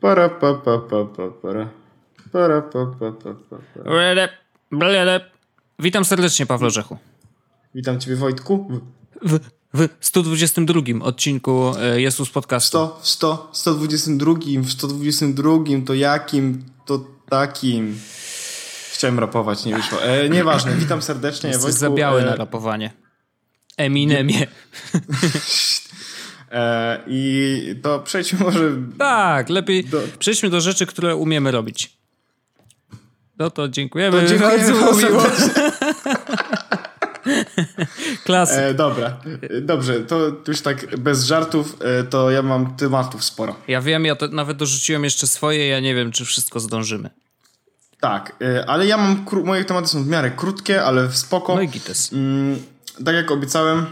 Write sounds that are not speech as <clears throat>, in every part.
Para, pa, pa, pa, pa, para. Para, pa, pa, pa, pa, para. Witam serdecznie, Pawle Rzechu. Witam Ciebie, Wojtku. W, w 122 odcinku e, Jesus Podcastu. 100, w 100, 122, w 122 to jakim, to takim. Chciałem rapować, nie wyszło. E, nieważne, witam serdecznie. Jesteś Wojtku, za biały e, na rapowanie. Eminemie. <laughs> e, I to przejdźmy <laughs> może... Tak, lepiej Do- przejdźmy do rzeczy, które umiemy robić. No to dziękujemy. To dziękujemy bardzo miło. <laughs> E, dobra, dobrze, to już tak bez żartów, e, to ja mam tematów sporo. Ja wiem, ja nawet dorzuciłem jeszcze swoje, ja nie wiem, czy wszystko zdążymy. Tak, e, ale ja mam, moje tematy są w miarę krótkie, ale w spoko. No i gites. Mm, tak jak obiecałem,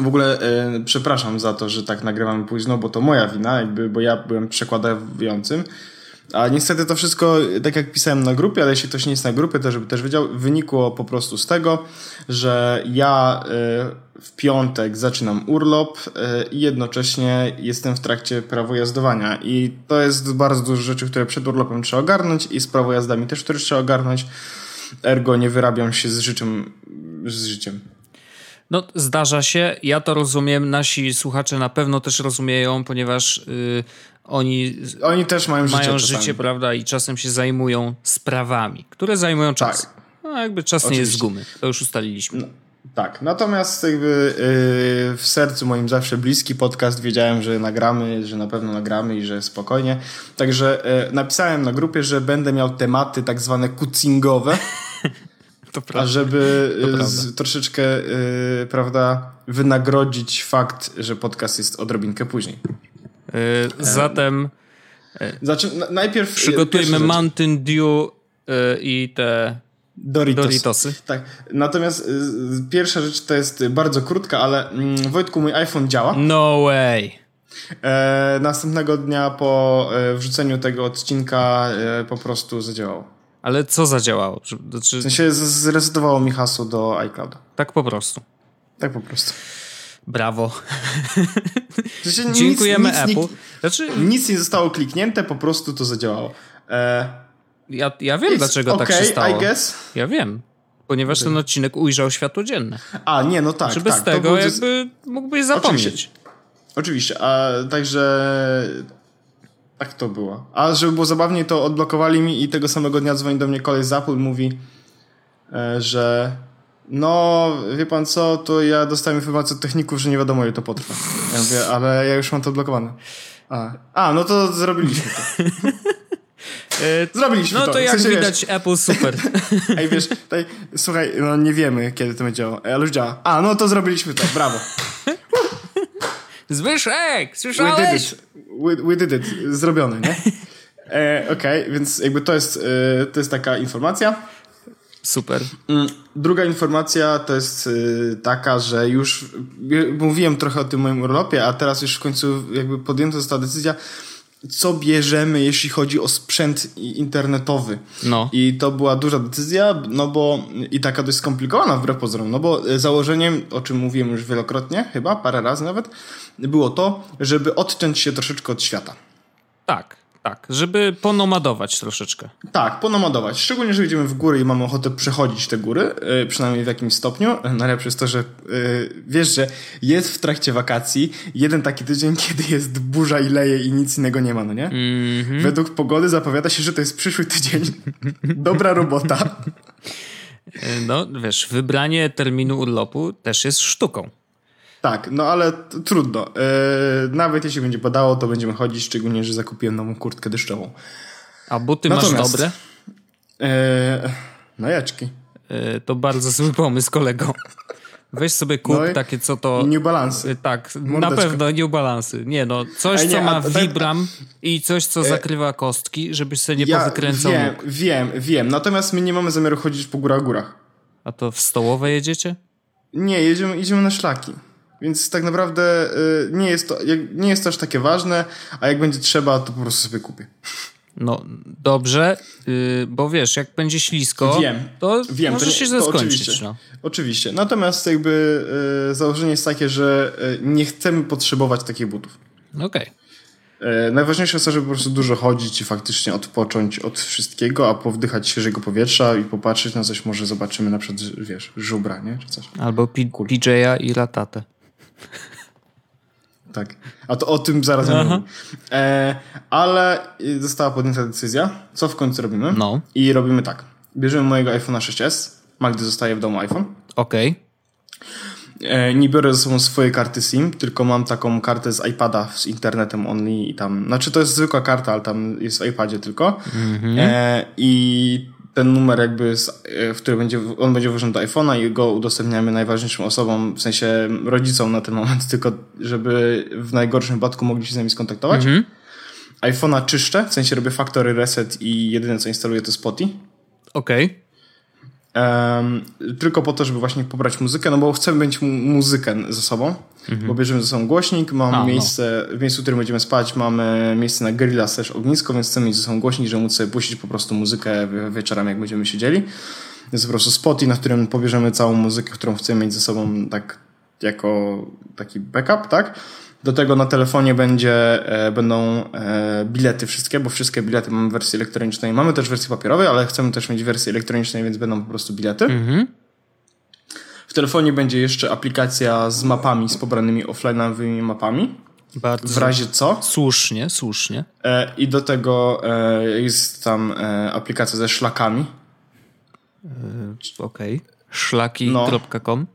w ogóle e, przepraszam za to, że tak nagrywamy późno, bo to moja wina, jakby, bo ja byłem przekładającym. A niestety to wszystko, tak jak pisałem na grupie, ale jeśli ktoś nie jest na grupie, to żeby też wiedział, wynikło po prostu z tego, że ja e, w piątek zaczynam urlop e, i jednocześnie jestem w trakcie prawo jazdowania. I to jest bardzo dużo rzeczy, które przed urlopem trzeba ogarnąć i z prawo jazdami też, które trzeba ogarnąć. Ergo nie wyrabiam się z życiem. Z życiem. No, zdarza się. Ja to rozumiem. Nasi słuchacze na pewno też rozumieją, ponieważ y, oni Oni też mają życie. mają czasami. życie, prawda, i czasem się zajmują sprawami, które zajmują czas. Tak. No, jakby czas nie jest z Oczywiście. gumy. To już ustaliliśmy. No, tak, natomiast jakby yy, w sercu moim zawsze bliski podcast wiedziałem, że nagramy, że na pewno nagramy i że spokojnie. Także yy, napisałem na grupie, że będę miał tematy tak zwane kucingowe, <laughs> To a prawda. żeby yy, prawda. z, troszeczkę, yy, prawda, wynagrodzić fakt, że podcast jest odrobinkę później. Y, zatem na, najpierw yy, przygotujmy. Mountain Dew y, i te Doritos. Doritosy. Tak, natomiast yy, pierwsza rzecz to jest bardzo krótka, ale mm, Wojtku, mój iPhone działa. No way. E, następnego dnia po e, wrzuceniu tego odcinka e, po prostu zadziałało. Ale co zadziałało? Czy- Znaczy, W sensie z- zresetowało mi hasło do iClouda. tak po prostu. Tak po prostu. Brawo. Nic- Dziękujemy nic, Apple. Nic, Znaczy, nic nie zostało kliknięte, po prostu to zadziałało. E, ja, ja wiem, it's dlaczego tak się okay, stało. I guess. Ja wiem. Ponieważ ten odcinek ujrzał światło dzienne. A, nie, no tak. Czy tak, bez to tego jakby mógłbyś zapomnieć. Oczywiście. Oczywiście, a także tak to było. A żeby było zabawniej, to odblokowali mi i tego samego dnia dzwoni do mnie koleś z Apple, mówi, e, że no, wie pan co, to ja dostałem informację od techników, że nie wiadomo ile to potrwa. Ja mówię, ale ja już mam to odblokowane. A, a no to zrobiliśmy to. <laughs> E, Zrobiliśmy No to. to W jak sensie, widać Apple super. Wiesz, <laughs> ej, wiesz, tutaj, słuchaj, no nie wiemy, kiedy to będzie działało, ale już działa. A, no to zrobiliśmy to, brawo. <laughs> Zbyszek, We słyszałeś? did it. We, we did it. Zrobione, nie? <laughs> E, Okej, więc jakby to jest, e, to jest taka informacja. Super. Mm, Druga informacja to jest e, taka, że już e, mówiłem trochę o tym moim urlopie, a teraz już w końcu jakby podjęta została decyzja, co bierzemy, jeśli chodzi o sprzęt internetowy. No. I to była duża decyzja, no bo i taka dość skomplikowana wbrew pozorom, no bo e, założeniem, o czym mówiłem już wielokrotnie, chyba parę razy nawet, było to, żeby odciąć się troszeczkę od świata. Tak, tak. Żeby ponomadować troszeczkę. Tak, ponomadować. Szczególnie, że idziemy w góry i mamy ochotę przechodzić te góry, e, przynajmniej w jakimś stopniu. Najlepsze jest to, że e, wiesz, że jest w trakcie wakacji jeden taki tydzień, <laughs> kiedy jest burza i leje i nic innego nie ma, no nie? Mhm. Według pogody zapowiada się, że to jest przyszły tydzień. <laughs> Dobra robota. E, No, wiesz, wybranie terminu urlopu też jest sztuką. Tak, no ale trudno. E, nawet jeśli będzie padało, to będziemy chodzić, szczególnie, że zakupiłem nową kurtkę deszczową. A buty masz Natomiast- dobre? E, no jaczki. E, To bardzo zły pomysł, kolego. Weź sobie kup No takie, co to... New Balance. Tak, na Mordeczko. pewno New Balansy. Nie no, coś nie, co ma tak- vibram i coś co zakrywa kostki, żebyś sobie nie Ja powykręcał wiem, nóg. wiem, wiem. Natomiast my nie mamy zamiaru chodzić po górach górach. A to w stołowe jedziecie? Nie, jedziemy, idziemy na szlaki. Więc tak naprawdę y, nie, jest to, nie jest to aż takie ważne, a jak będzie trzeba, to po prostu sobie kupię. No dobrze, yy, bo wiesz, jak będzie ślisko, Wiem, to Wiem, może to nie- się to skończyć. Oczywiście. No. oczywiście. Natomiast jakby y, założenie jest takie, że y, nie chcemy potrzebować takich butów. Okej. E, najważniejsze jest to, żeby po prostu dużo chodzić i faktycznie odpocząć od wszystkiego, a powdychać świeżego powietrza i popatrzeć na coś, może zobaczymy na przykład, wiesz, żubra, nie? Czy coś. Albo PJ-a i ratatę. <laughs> Tak. A to o tym zaraz mówię. E, ale została podjęta decyzja, co w końcu robimy. No. I robimy tak. Bierzemy mojego iPhone'a 6s. Magdy zostaje w domu iPhone. Okej. Okay. E, nie biorę ze sobą swojej karty SIM, tylko mam taką kartę z iPada z internetem only i tam, znaczy to jest zwykła karta, ale tam jest w iPadzie tylko. Mm-hmm. E, I ten numer jakby, z, e, w który będzie, on będzie włożony do iPhone'a i go udostępniamy najważniejszym osobom, w sensie rodzicom na ten moment, <laughs> tylko żeby w najgorszym wypadku mogli się z nami skontaktować. Mm-hmm. iPhone'a czyszczę, w sensie robię factory reset i jedyne co instaluję to Spotify. Okej. Okay. Um, tylko po to, żeby właśnie pobrać muzykę, no bo chcemy mieć muzykę ze sobą, mhm. bo bierzemy ze sobą głośnik, mam A, no. miejsce, no. w miejscu, w którym będziemy spać, mamy miejsce na grilla też ognisko, więc chcemy mieć ze sobą głośnik, żeby móc sobie puścić po prostu muzykę wieczorami, jak będziemy siedzieli. Jest po prostu spoty, na którym pobierzemy całą muzykę, którą chcemy mieć ze sobą tak jako taki backup, tak? Do tego na telefonie będzie, e, będą e, bilety wszystkie, bo wszystkie bilety mamy w wersji elektronicznej. Mamy też wersję papierowej, ale chcemy też mieć wersję elektronicznej, więc będą po prostu bilety. Mhm. W telefonie będzie jeszcze aplikacja z mapami, z pobranymi offline'owymi mapami. Bardzo w razie co? Słusznie, słusznie. E, I do tego e, jest tam aplikacja ze szlakami. Okej. Okay. Szlaki.com.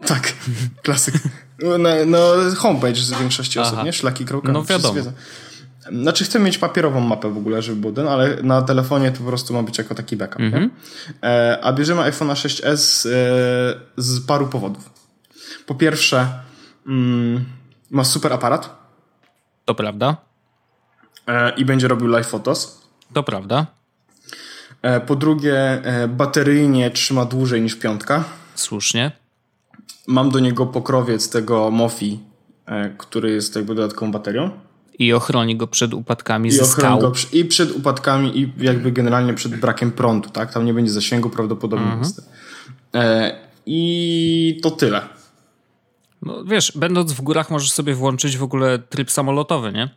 No. Tak, <laughs> klasyk. No, no homepage z większości osób, Aha. nie? Szlaki. No wiadomo. Znaczy chcę mieć papierową mapę w ogóle, żeby był ten, ale na telefonie to po prostu ma być jako taki backup. Mm -hmm. e, a bierzemy iPhone 6s e, z paru powodów. Po pierwsze, mm, ma super aparat. To prawda. E, I będzie robił live photos. To prawda. Po drugie, bateryjnie trzyma dłużej niż piątka. Słusznie. Mam do niego pokrowiec tego Mofi, e, który jest jakby dodatkową baterią. I ochroni go przed upadkami I ze skał. Go I przed upadkami i jakby generalnie przed brakiem prądu, tak? Tam nie będzie zasięgu prawdopodobnie. Mhm. E, I to tyle. No wiesz, będąc w górach możesz sobie włączyć w ogóle tryb samolotowy, nie?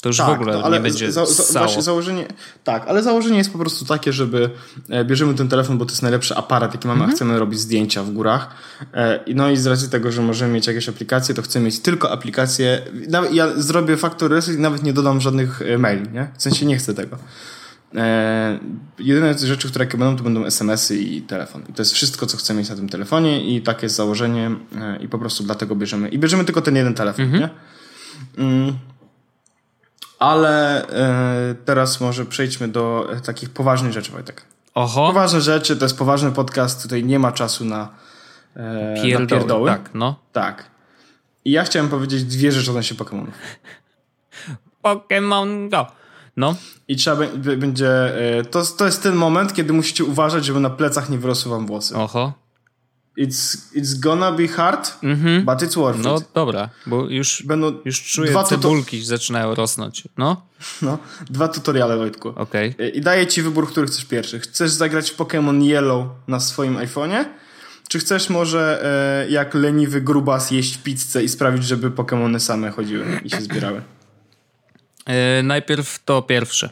To już tak, w ogóle ale nie będzie za, za, właśnie założenie, Tak, ale założenie jest po prostu takie, żeby e, bierzemy ten telefon, bo to jest najlepszy aparat, jaki mamy, mm -hmm. a mhm. chcemy robić zdjęcia w górach. E, no i z racji tego, że możemy mieć jakieś aplikacje, to chcemy mieć tylko aplikacje. Ja zrobię factor reset i nawet nie dodam żadnych e, maili, nie? W sensie nie chcę tego. E, jedyne rzeczy, które będą, to będą SMS-y i telefon. I to jest wszystko, co chcemy mieć na tym telefonie i takie jest założenie e, i po prostu dlatego bierzemy. I bierzemy tylko ten jeden telefon, mm -hmm. nie? Mm. Ale e, teraz może przejdźmy do e, takich poważnych rzeczy, Wojtek. Oho. Poważne rzeczy, to jest poważny podcast, tutaj nie ma czasu na, e, pierdoły, na pierdoły. Tak, no. Tak. I ja chciałem powiedzieć dwie rzeczy odnośnie Pokémonów. Pokémon Go. No. I trzeba będzie. E, to, to jest ten moment, kiedy musicie uważać, żeby na plecach nie wyrosły wam włosy. Oho. It's, it's gonna be hard, mm-hmm. but it's worth no, it. No dobra, bo już, Będą już czuję dwa cebulki zaczynają rosnąć. No. no, dwa tutoriale Wojtku. Okay. I daję ci wybór, który chcesz pierwszy. Chcesz zagrać w Pokémon Yellow na swoim iPhone'ie? Czy chcesz może e, jak leniwy grubas jeść pizzę i sprawić, żeby Pokémony same chodziły i się zbierały? E, najpierw to pierwsze.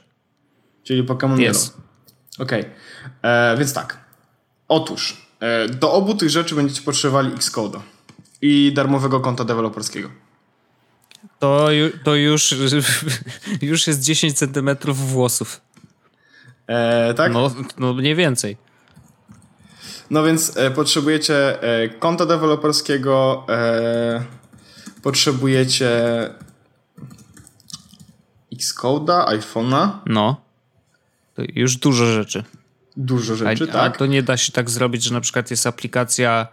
Czyli Pokémon yes. Yellow. Okej, okay. E, więc tak. Otóż do obu tych rzeczy będziecie potrzebowali Xcode i darmowego konta deweloperskiego. To, to już, <laughs> już jest 10 centymetrów włosów. E, tak? No, no mniej więcej. No więc e, potrzebujecie e, konta deweloperskiego, e, potrzebujecie Xcode'a, iPhone'a. No. To już dużo rzeczy dużo rzeczy, a, tak? A to nie da się tak zrobić, że na przykład jest aplikacja,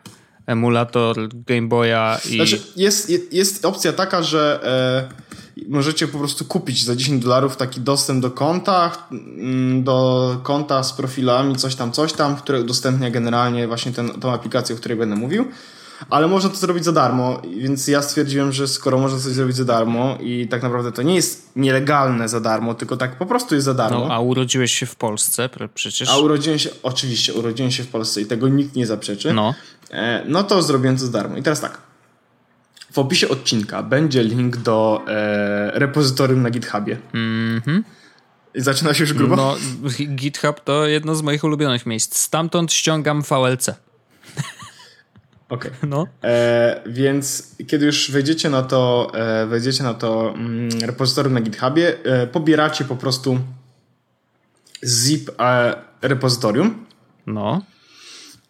emulator Game Boya i... Znaczy jest, jest opcja taka, że e, możecie po prostu kupić za 10 dolarów taki dostęp do konta, mm, do konta z profilami, coś tam, coś tam, które udostępnia generalnie właśnie tą aplikację, o której będę mówił ale można to zrobić za darmo, więc ja stwierdziłem, że skoro można coś zrobić za darmo i tak naprawdę to nie jest nielegalne za darmo, tylko tak po prostu jest za darmo. No, a urodziłeś się w Polsce przecież? A urodziłem się, oczywiście, urodziłem się w Polsce i tego nikt nie zaprzeczy. No. E, no to zrobiłem to za darmo. I teraz tak. w opisie odcinka będzie link do e, repozytorium na GitHubie. Mhm. I zaczyna się już grubo? No, GitHub to jedno z moich ulubionych miejsc. Stamtąd ściągam VLC. Okej. <laughs> No. E, więc kiedy już wejdziecie na to, e, wejdziecie na to mm, repozytorium na GitHubie, e, pobieracie po prostu zip e, repozytorium No.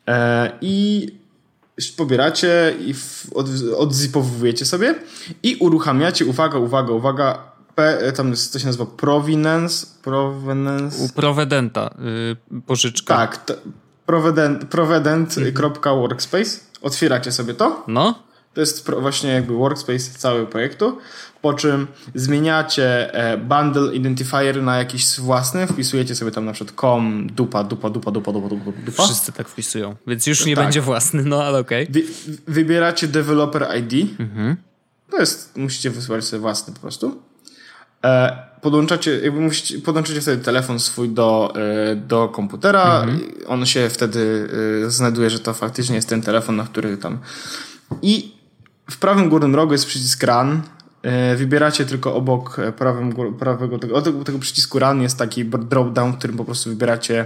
e, i pobieracie i w, od, odzipowujecie sobie i uruchamiacie, uwaga, uwaga, uwaga, P, e, tam jest, to się nazywa provenance, provenance, U Provedenta y, pożyczka. tak, to, provedent, provedent.workspace, otwieracie sobie to No. To jest właśnie jakby workspace całego projektu, po czym zmieniacie e, bundle identifier na jakiś własny, wpisujecie sobie tam na przykład com, dupa, dupa, dupa, dupa, dupa, dupa, dupa. Wszyscy tak wpisują, więc już nie Tak. będzie własny, no ale okej. Wy, wybieracie developer ID. To jest, musicie wysłać sobie własny po prostu. E, podłączacie, jakby musicie, podłączycie sobie telefon swój do, e, do komputera. i On się wtedy e, znajduje, że to faktycznie jest ten telefon, na który tam. I w prawym górnym rogu jest przycisk Run. E, Wybieracie tylko obok prawym, prawego tego, tego, przycisku Run jest taki drop-down, w którym po prostu wybieracie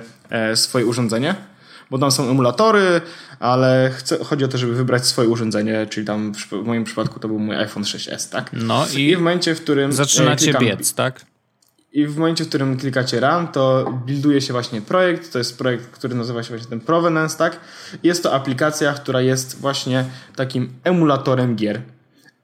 swoje urządzenie. Bo tam są emulatory, ale chcę, chodzi o to, żeby wybrać swoje urządzenie, czyli tam w, w moim przypadku to był mój iPhone 6s, tak? No I i w momencie, w którym. e, zaczynacie klikam- biec, tak? I w momencie, w którym klikacie Run, to builduje się właśnie projekt. To jest projekt, który nazywa się właśnie ten Provenance, tak? Jest to aplikacja, która jest właśnie takim emulatorem gier.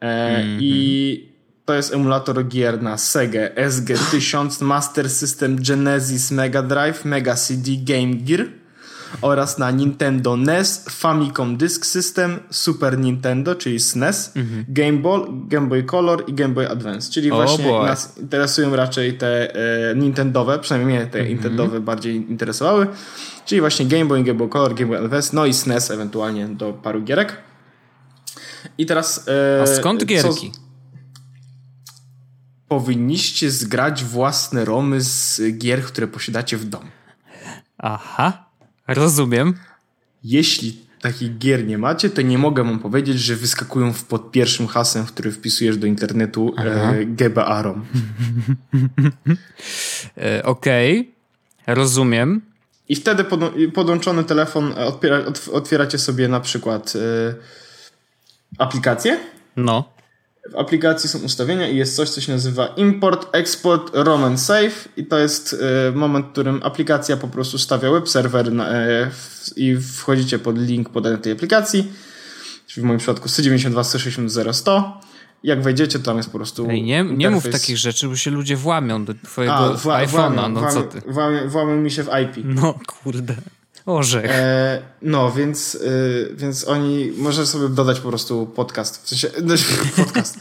E, I to jest emulator gier na Sega SG-1000, Master System, Genesis, Mega Drive, Mega CD, Game Gear oraz na Nintendo NES, Famicom Disk System, Super Nintendo, czyli SNES, Game Boy, Game Boy Color i Game Boy Advance. Czyli właśnie nas interesują raczej te e, Nintendowe, przynajmniej mnie te Nintendowe bardziej interesowały, czyli właśnie Game Boy, Game Boy Color, Game Boy Advance, no i SNES ewentualnie do paru gierek. I teraz... E, A skąd co- gierki? Powinniście zgrać własne romy z gier, które posiadacie w domu. Aha, rozumiem. Jeśli takich gier nie macie, to nie mogę wam powiedzieć, że wyskakują w pod pierwszym hasłem, który wpisujesz do internetu e, GBA ROM. <laughs> E, Okej, rozumiem. I wtedy pod, podłączony telefon e, otwiera, otw- otwieracie sobie na przykład e, aplikację. No. W aplikacji są ustawienia i jest coś, co się nazywa Import, Export, ROM and Save i to jest e, moment, w którym aplikacja po prostu stawia web serwer na, e, i wchodzicie pod link podany tej aplikacji, czyli w moim przypadku 192.160.0.100 jak wejdziecie, to tam jest po prostu Ej, nie, nie mów takich rzeczy, bo się ludzie włamią do twojego A, wła- iPhone'a, włamią- no co włamią-. Włamią, włamią mi się w IP. No kurde. Orzech. E, no, więc, y, więc oni, może sobie dodać po prostu podcast, w sensie, <laughs> podcast.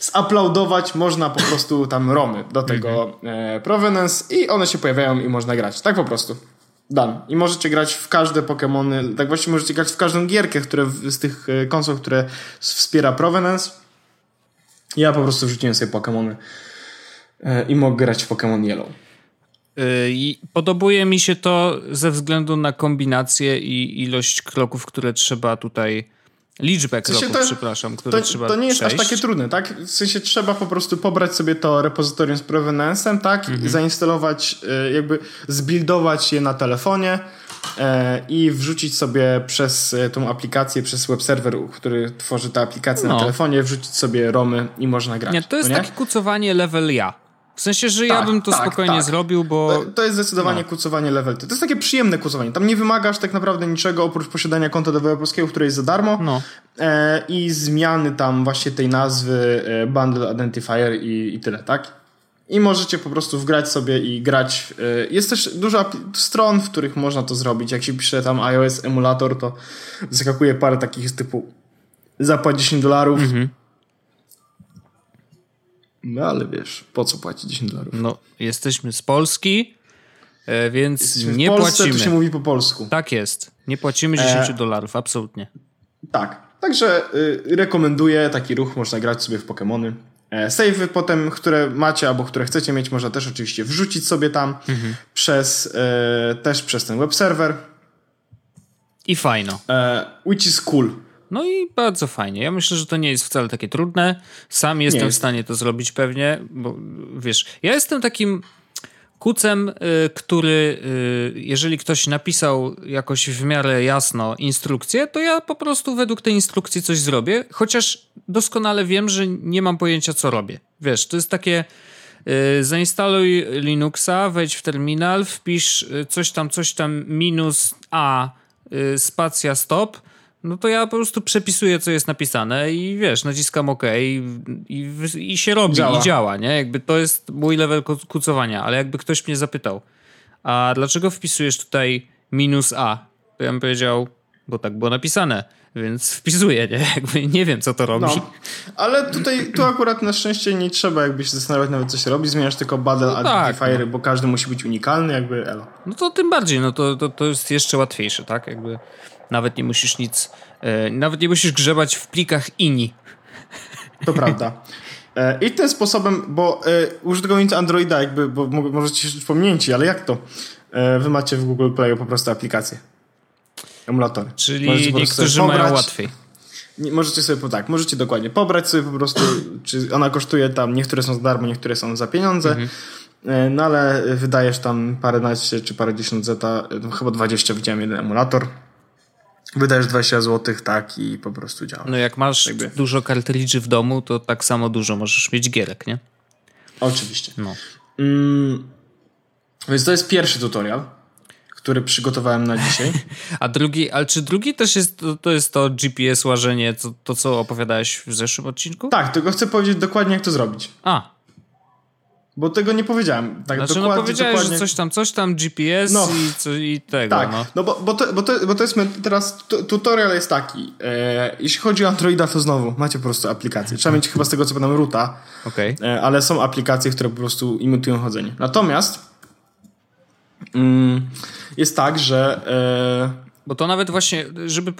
Zuploadować można po prostu tam romy do tego e, Provenance i one się pojawiają i można grać. Tak po prostu. Dan. I możecie grać w każde Pokémony, tak właściwie możecie grać w każdą gierkę, które z tych e, konsol, które wspiera Provenance. Ja po prostu wrzuciłem sobie Pokémony e, i mogę grać w Pokémon Yellow. Y, I podobuje mi się to ze względu na kombinację i ilość kroków, które trzeba tutaj. Liczbę sensie kroków, to- przepraszam, które To, trzeba to nie jest przejść. aż takie trudne, tak? W sensie trzeba po prostu pobrać sobie to repozytorium z Provenance'em, tak? Mhm. Zainstalować, e, jakby zbuildować je na telefonie e, i wrzucić sobie przez tą aplikację, przez web serwer, który tworzy tę aplikację No. na telefonie, wrzucić sobie romy i można grać. Nie, to jest no nie? takie kucowanie level ja. W sensie, że ja Tak, bym to tak, spokojnie tak. zrobił, bo To, to jest zdecydowanie No. kucowanie level. To jest takie przyjemne kucowanie. Tam nie wymagasz tak naprawdę niczego oprócz posiadania konta deweloperskiego, które jest za darmo No. e, i zmiany tam właśnie tej nazwy e, Bundle Identifier i, i tyle, tak? I możecie po prostu wgrać sobie i grać. e, Jest też dużo stron, w których można to zrobić. Jak się pisze tam iOS emulator, to zakakuje parę takich typu zapłać 10 dolarów. Mhm. No ale wiesz, po co płacić 10 dolarów? no, jesteśmy z Polski, e, więc Jesteśmy w nie Polsce, płacimy. tu się mówi po polsku. Tak jest. Nie płacimy 10 dolarów, absolutnie. Tak. Także y, rekomenduję taki ruch, można grać sobie w Pokémony. E, Savey potem, które macie albo które chcecie mieć, można też oczywiście wrzucić sobie tam przez, e, też przez ten web serwer. I fajno. E, which is cool. No i bardzo fajnie. Ja myślę, że to nie jest wcale takie trudne. Sam jestem jest. w stanie to zrobić pewnie, bo wiesz, ja jestem takim kucem, y, który y, jeżeli ktoś napisał jakoś w miarę jasno instrukcję, to ja po prostu według tej instrukcji coś zrobię, chociaż doskonale wiem, że nie mam pojęcia co robię. Wiesz, to jest takie y, zainstaluj Linuxa, wejdź w terminal, wpisz coś tam, coś tam minus a spacja stop, no to ja po prostu przepisuję, co jest napisane i wiesz, naciskam OK i, i, i się robi, Działa. i działa, nie? Jakby to jest mój level ku- kucowania, ale jakby ktoś mnie zapytał, a dlaczego wpisujesz tutaj minus A? To ja bym powiedział, bo tak było napisane, więc <laughs> wpisuję, nie? Jakby nie wiem, co to robi. No, ale tutaj, tu akurat na szczęście nie trzeba jakby się zastanawiać nawet co się robi, zmieniasz tylko bundle No tak, identifiery, bo każdy musi być unikalny, jakby elo. No to tym bardziej, no to, to, to jest jeszcze łatwiejsze, tak? Jakby nawet nie musisz nic, e, nawet nie musisz grzebać w plikach INI. To prawda. E, I tym sposobem, bo e, użytkownicy Androida jakby, bo mo- możecie się wspomnieć, ale jak to? Wy macie w Google Playu po prostu aplikacje. Emulatory. Możecie Czyli niektórzy mają pobrać- łatwiej. Możecie sobie po tak, możecie dokładnie pobrać sobie po prostu, czy ona kosztuje tam, niektóre są za darmo, niektóre są za pieniądze, Mhm. No ale wydajesz tam paręnaście czy parędziesiąt zeta, no, chyba 20 widziałem jeden emulator. Wydajesz 20 zł, tak i po prostu działa. No jak masz Jakby. dużo kartridży w domu, to tak samo dużo możesz mieć gierek, nie? Oczywiście. No. Mm, więc to jest pierwszy tutorial, który przygotowałem na dzisiaj. <laughs> A drugi, ale czy drugi też jest, to, to jest to GPS łażenie, to, to co opowiadałeś w zeszłym odcinku? tak, tylko chcę powiedzieć dokładnie jak to zrobić. A, Bo tego nie powiedziałem. Tak, znaczy no dokładnie, powiedziałeś, dokładnie. że coś tam, coś tam, GPS No. i, co, i tego, Tak, no. no, bo, bo, to, bo, to, bo to jest teraz tu- tutorial jest taki. E, jeśli chodzi o Androida, to znowu macie po prostu aplikację. Trzeba mieć chyba z tego co pamiętam roota, Okej. e, ale są aplikacje, które po prostu imitują chodzenie. Natomiast mm, jest tak, że e, Bo to nawet właśnie, żeby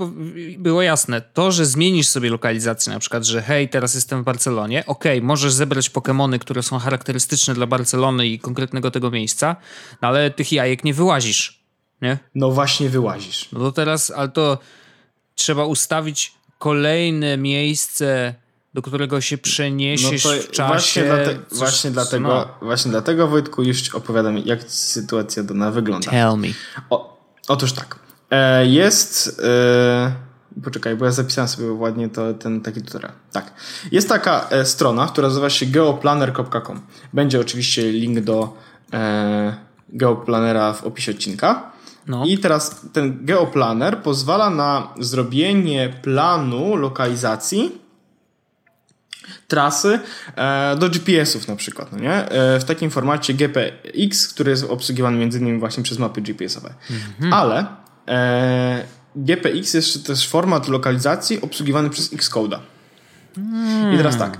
było jasne, to, że zmienisz sobie lokalizację, na przykład, że hej, teraz jestem w Barcelonie, okej, możesz zebrać Pokemony, które są charakterystyczne dla Barcelony i konkretnego tego miejsca, no ale tych jajek nie wyłazisz, nie? no właśnie wyłazisz. No to teraz, ale to trzeba ustawić kolejne miejsce, do którego się No przeniesiesz to w czasie. właśnie, dlate, coś- właśnie, dlatego, no. właśnie dlatego, Wojtku, już opowiadam, jak sytuacja dana wygląda. Tell me. O, otóż tak. E, jest. E, poczekaj, bo ja zapisałem sobie ładnie to, ten taki tutorial. Tak. Jest taka e, strona, która nazywa się geoplanner.com. Będzie oczywiście link do geoplanera w opisie odcinka. No. I teraz ten geoplanner pozwala na zrobienie planu lokalizacji trasy do GPS-ów na przykład, no nie? W takim formacie GPX, który jest obsługiwany między innymi właśnie przez mapy GPS-owe. Ale e, GPX jest też format lokalizacji obsługiwany przez Xcode'a. I teraz tak.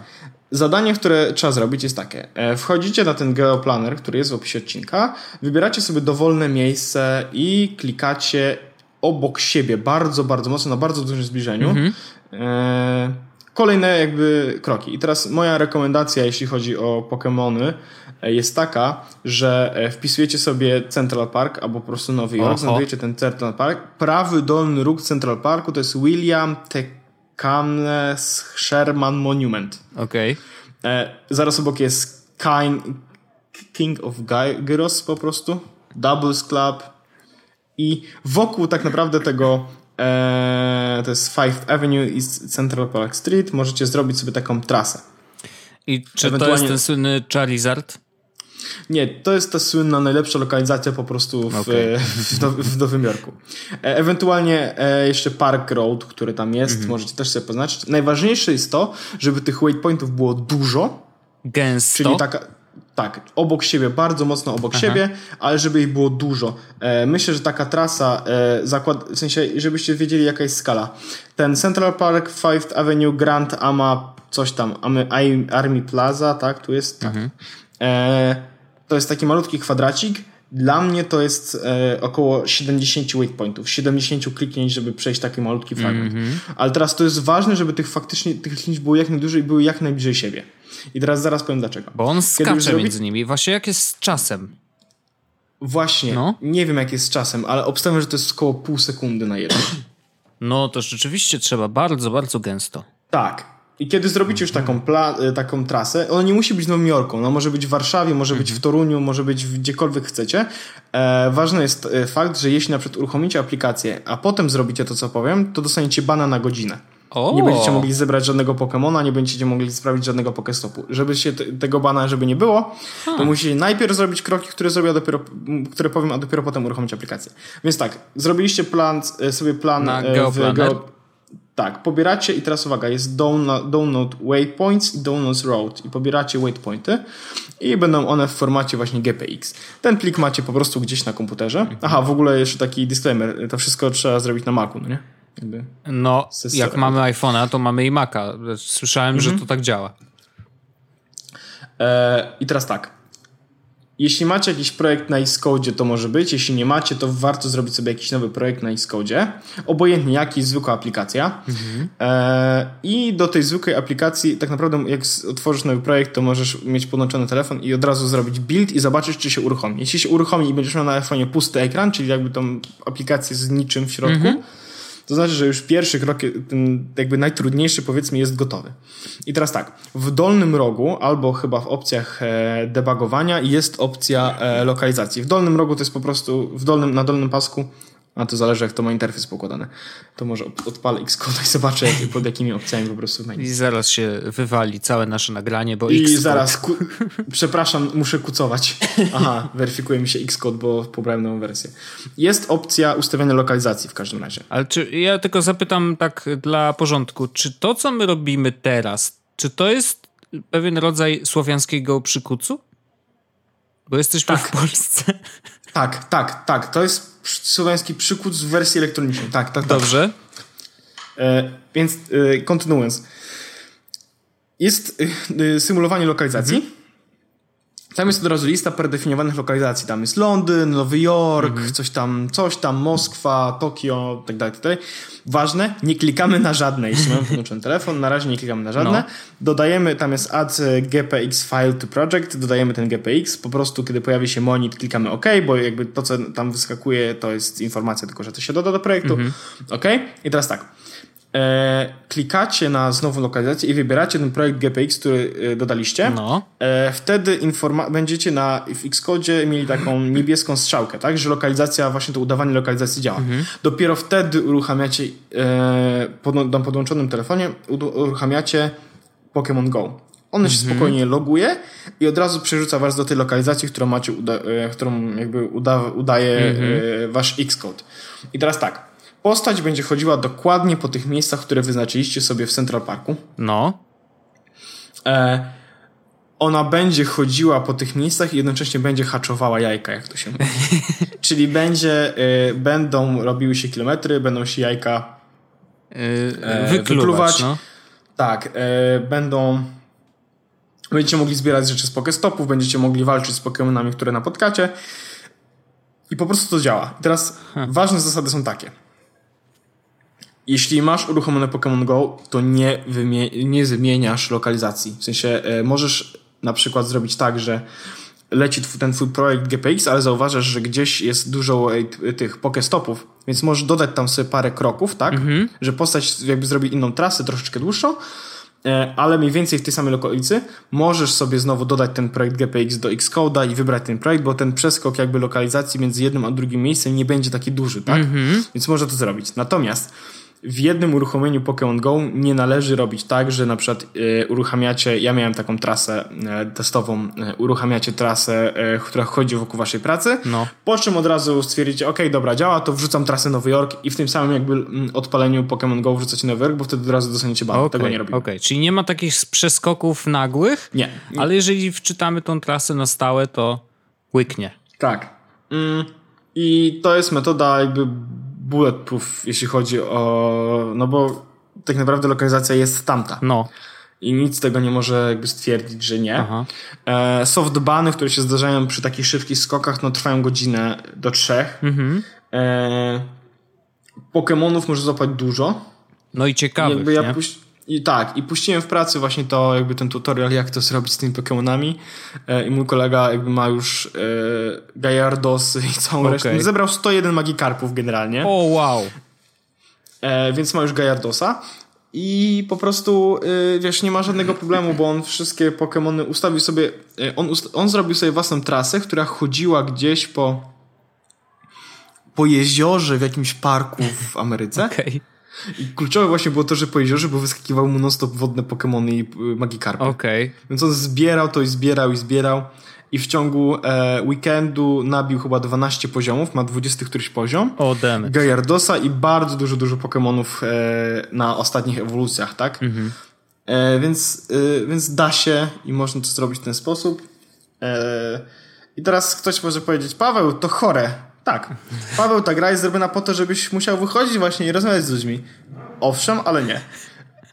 Zadanie, które trzeba zrobić jest takie. E, Wchodzicie na ten geoplaner, który jest w opisie odcinka, wybieracie sobie dowolne miejsce i klikacie obok siebie bardzo, bardzo mocno, na bardzo dużym zbliżeniu. E, Kolejne jakby kroki. I teraz moja rekomendacja, jeśli chodzi o Pokémony, e, jest taka, że e, wpisujecie sobie Central Park albo po prostu Nowy Jork, znajdujecie ten Central Park. Prawy dolny róg Central Parku to jest William Tecumseh Sherman Monument. Okej. E, zaraz obok jest King, King of Gy- Gyros po prostu. Doubles Club. I wokół tak naprawdę tego e, to jest Fifth Avenue i Central Park Street możecie zrobić sobie taką trasę. I czy to Ewentualnie- jest ten słynny Charizard? Nie, to jest ta słynna najlepsza lokalizacja po prostu w, Okej. w, Now- w Nowym Jorku. E, ewentualnie e, jeszcze Park Road, który tam jest, Mhm. możecie też sobie poznaczyć. Najważniejsze jest to, żeby tych waypointów było dużo, Gęsto? Czyli taka, tak, obok siebie, bardzo mocno obok siebie, ale żeby ich było dużo. E, myślę, że taka trasa, e, zakład, w sensie, żebyście wiedzieli jaka jest skala. Ten Central Park, Fifth Avenue, Grand Ama, coś tam, Army, Army Plaza, tak, tu jest, tak. E, to jest taki malutki kwadracik. Dla mnie to jest e, około 70 waypointów, 70 kliknięć, żeby przejść taki malutki fragment. Ale teraz to jest ważne, żeby tych faktycznie tych kliknięć było jak najdłużej i były jak najbliżej siebie. I teraz zaraz powiem dlaczego. Bo on skacze między nimi. Właśnie jak jest z czasem? Właśnie, No. nie wiem jak jest z czasem, ale obstawiam, że to jest około pół sekundy na jeden. No to rzeczywiście trzeba bardzo, bardzo gęsto. Tak. I kiedy zrobicie już taką, y, taką trasę, ona nie musi być w Nowym Jorku, ona może być w Warszawie, może być w Toruniu, może być gdziekolwiek chcecie. E, ważny jest e, fakt, że jeśli na przykład uruchomicie aplikację, a potem zrobicie to, co powiem, to dostaniecie bana na godzinę. O! Nie będziecie mogli zebrać żadnego Pokemona, nie będziecie mogli sprawić żadnego Pokestopu. Żeby się te, tego bana, żeby nie było, to musicie najpierw zrobić kroki, które zrobię, dopiero, które powiem, a dopiero potem uruchomić aplikację. Więc tak, zrobiliście plan, e, sobie plan Na e, w Geoplaner? Tak, pobieracie i teraz uwaga, jest download, download waypoints i download road i pobieracie waypointy i będą one w formacie właśnie GPX. Ten plik macie po prostu gdzieś na komputerze. Aha, w ogóle jeszcze taki disclaimer, to wszystko trzeba zrobić na Macu, no nie? Jakby. No, jak mamy iPhone'a, to mamy i Maca. Słyszałem, że to tak działa. E, I teraz tak. Jeśli macie jakiś projekt na Xcode, to może być. Jeśli nie macie, to warto zrobić sobie jakiś nowy projekt na Xcode. Obojętnie jaki, zwykła aplikacja. E, I do tej zwykłej aplikacji, tak naprawdę, jak otworzysz nowy projekt, to możesz mieć podłączony telefon i od razu zrobić build i zobaczysz, czy się uruchomi. Jeśli się uruchomi i będziesz miał na iPhone'ie pusty ekran, czyli jakby tą aplikację z niczym w środku, to znaczy, że już pierwszy krok, ten jakby najtrudniejszy powiedzmy jest gotowy. I teraz tak, w dolnym rogu albo chyba w opcjach e, debugowania jest opcja e, lokalizacji. W dolnym rogu to jest po prostu, w dolnym, na dolnym pasku, a to zależy jak to ma interfejs pokładany, to może od- odpalę Xcode i zobaczę jak, pod jakimi opcjami po prostu menu. I zaraz się wywali całe nasze nagranie, bo I Xcode- zaraz, ku... <laughs> przepraszam, muszę kucować. Aha, weryfikuje mi się Xcode, bo pobrałem nową wersję. Jest opcja ustawiania lokalizacji w każdym razie. Ale czy ja tylko zapytam tak dla porządku, czy to, co my robimy teraz, czy to jest pewien rodzaj słowiańskiego przykucu? Bo jesteśmy w Polsce. Tak, tak, tak. To jest słowiański przykład w wersji elektronicznej. Tak, tak, tak. Dobrze. E, więc e, kontynuując. Jest e, symulowanie lokalizacji. Tam jest od razu lista predefiniowanych lokalizacji. Tam jest Londyn, Nowy Jork, coś tam, coś tam, Moskwa, Tokio, tak dalej, tak dalej. Ważne, nie klikamy na żadne. Jeśli mamy podłączony telefon, na razie nie klikamy na żadne. No. Dodajemy, tam jest add gpx file to project, dodajemy ten gpx. Po prostu, kiedy pojawi się monit, klikamy OK, bo jakby to, co tam wyskakuje, to jest informacja tylko, że to się doda do projektu. OK. I teraz tak. E, klikacie na znowu lokalizację i wybieracie ten projekt GPX, który e, dodaliście. No. E, wtedy informa- będziecie na, w Xcode mieli taką <laughs> niebieską strzałkę, tak? Że lokalizacja, właśnie to udawanie lokalizacji działa. Dopiero wtedy uruchamiacie e, pod, na podłączonym telefonie uruchamiacie Pokémon Go. On się spokojnie loguje i od razu przerzuca was do tej lokalizacji, którą macie, uda- e, którą jakby uda- udaje e, wasz Xcode. I teraz tak. Postać będzie chodziła dokładnie po tych miejscach, które wyznaczyliście sobie w Central Parku. No. E, ona będzie chodziła po tych miejscach i jednocześnie będzie haczowała jajka, jak to się mówi. <laughs> Czyli będzie, e, będą robiły się kilometry, będą się jajka Yy, E, wykluwać, wykluwać. no. Tak, e, będą. Będziecie mogli zbierać rzeczy z Pokestopów, będziecie mogli walczyć z Pokémonami, które napotkacie. I po prostu to działa. I teraz ważne zasady są takie. Jeśli masz uruchomione Pokémon Go, to nie, nie zmieniasz lokalizacji. W sensie e, możesz na przykład zrobić tak, że leci ten twój projekt GPX, ale zauważasz, że gdzieś jest dużo e, tych Pokestopów, więc możesz dodać tam sobie parę kroków, tak? Że postać jakby zrobi inną trasę, troszeczkę dłuższą, e, ale mniej więcej w tej samej okolicy możesz sobie znowu dodać ten projekt GPX do Xcode'a i wybrać ten projekt, bo ten przeskok jakby lokalizacji między jednym a drugim miejscem nie będzie taki duży, tak? Więc można to zrobić. Natomiast w jednym uruchomieniu Pokémon Go nie należy robić tak, że na przykład e, uruchamiacie, ja miałem taką trasę e, testową, e, uruchamiacie trasę, która chodzi wokół waszej pracy, No. po czym od razu stwierdzicie, ok, dobra, działa, to wrzucam trasę Nowy Jork i w tym samym jakby mm, odpaleniu Pokémon Go wrzucacie Nowy Jork, bo wtedy od razu dostaniecie ban. Okej, Tego nie robimy. okej. Czyli nie ma takich przeskoków nagłych, Nie. ale jeżeli wczytamy tą trasę na stałe, to łyknie. Tak. Mm, I to jest metoda jakby bulletproof, jeśli chodzi o... No bo tak naprawdę lokalizacja jest tamta. No. I nic tego nie może jakby stwierdzić, że nie. Aha. E, softbany, które się zdarzają przy takich szybkich skokach, no trwają godzinę do trzech. Mhm. E, Pokemonów może złapać dużo. No i ciekawych, jakby ja nie? puś- I tak, i puściłem w pracy właśnie to, jakby ten tutorial, jak to zrobić z tymi Pokemonami. E, I mój kolega jakby ma już e, Gajardos i całą Okej. resztę. Zebrał 101 Magikarpów generalnie. O, wow. e, więc ma już Gajardosa. I po prostu, y, wiesz, nie ma żadnego problemu, bo on wszystkie Pokémony ustawił sobie. Y, on, on zrobił sobie własną trasę, która chodziła gdzieś po, po jeziorze w jakimś parku w Ameryce. Okej. I kluczowe właśnie było to, że po jeziorze, bo wyskakiwały mu non-stop wodne Pokémony i y, Magikarpy. Okej. Więc on zbierał to i zbierał i zbierał. I w ciągu e, weekendu nabił chyba 12 poziomów, ma 20 któryś poziom. O, demy. Gajardosa i bardzo dużo, dużo Pokemonów e, na ostatnich ewolucjach, tak? E, więc, e, więc da się i można to zrobić w ten sposób. E, I teraz ktoś może powiedzieć, Paweł, to chore. Tak. Paweł, ta gra jest zrobiona po to, żebyś musiał wychodzić właśnie i rozmawiać z ludźmi. Owszem, ale nie.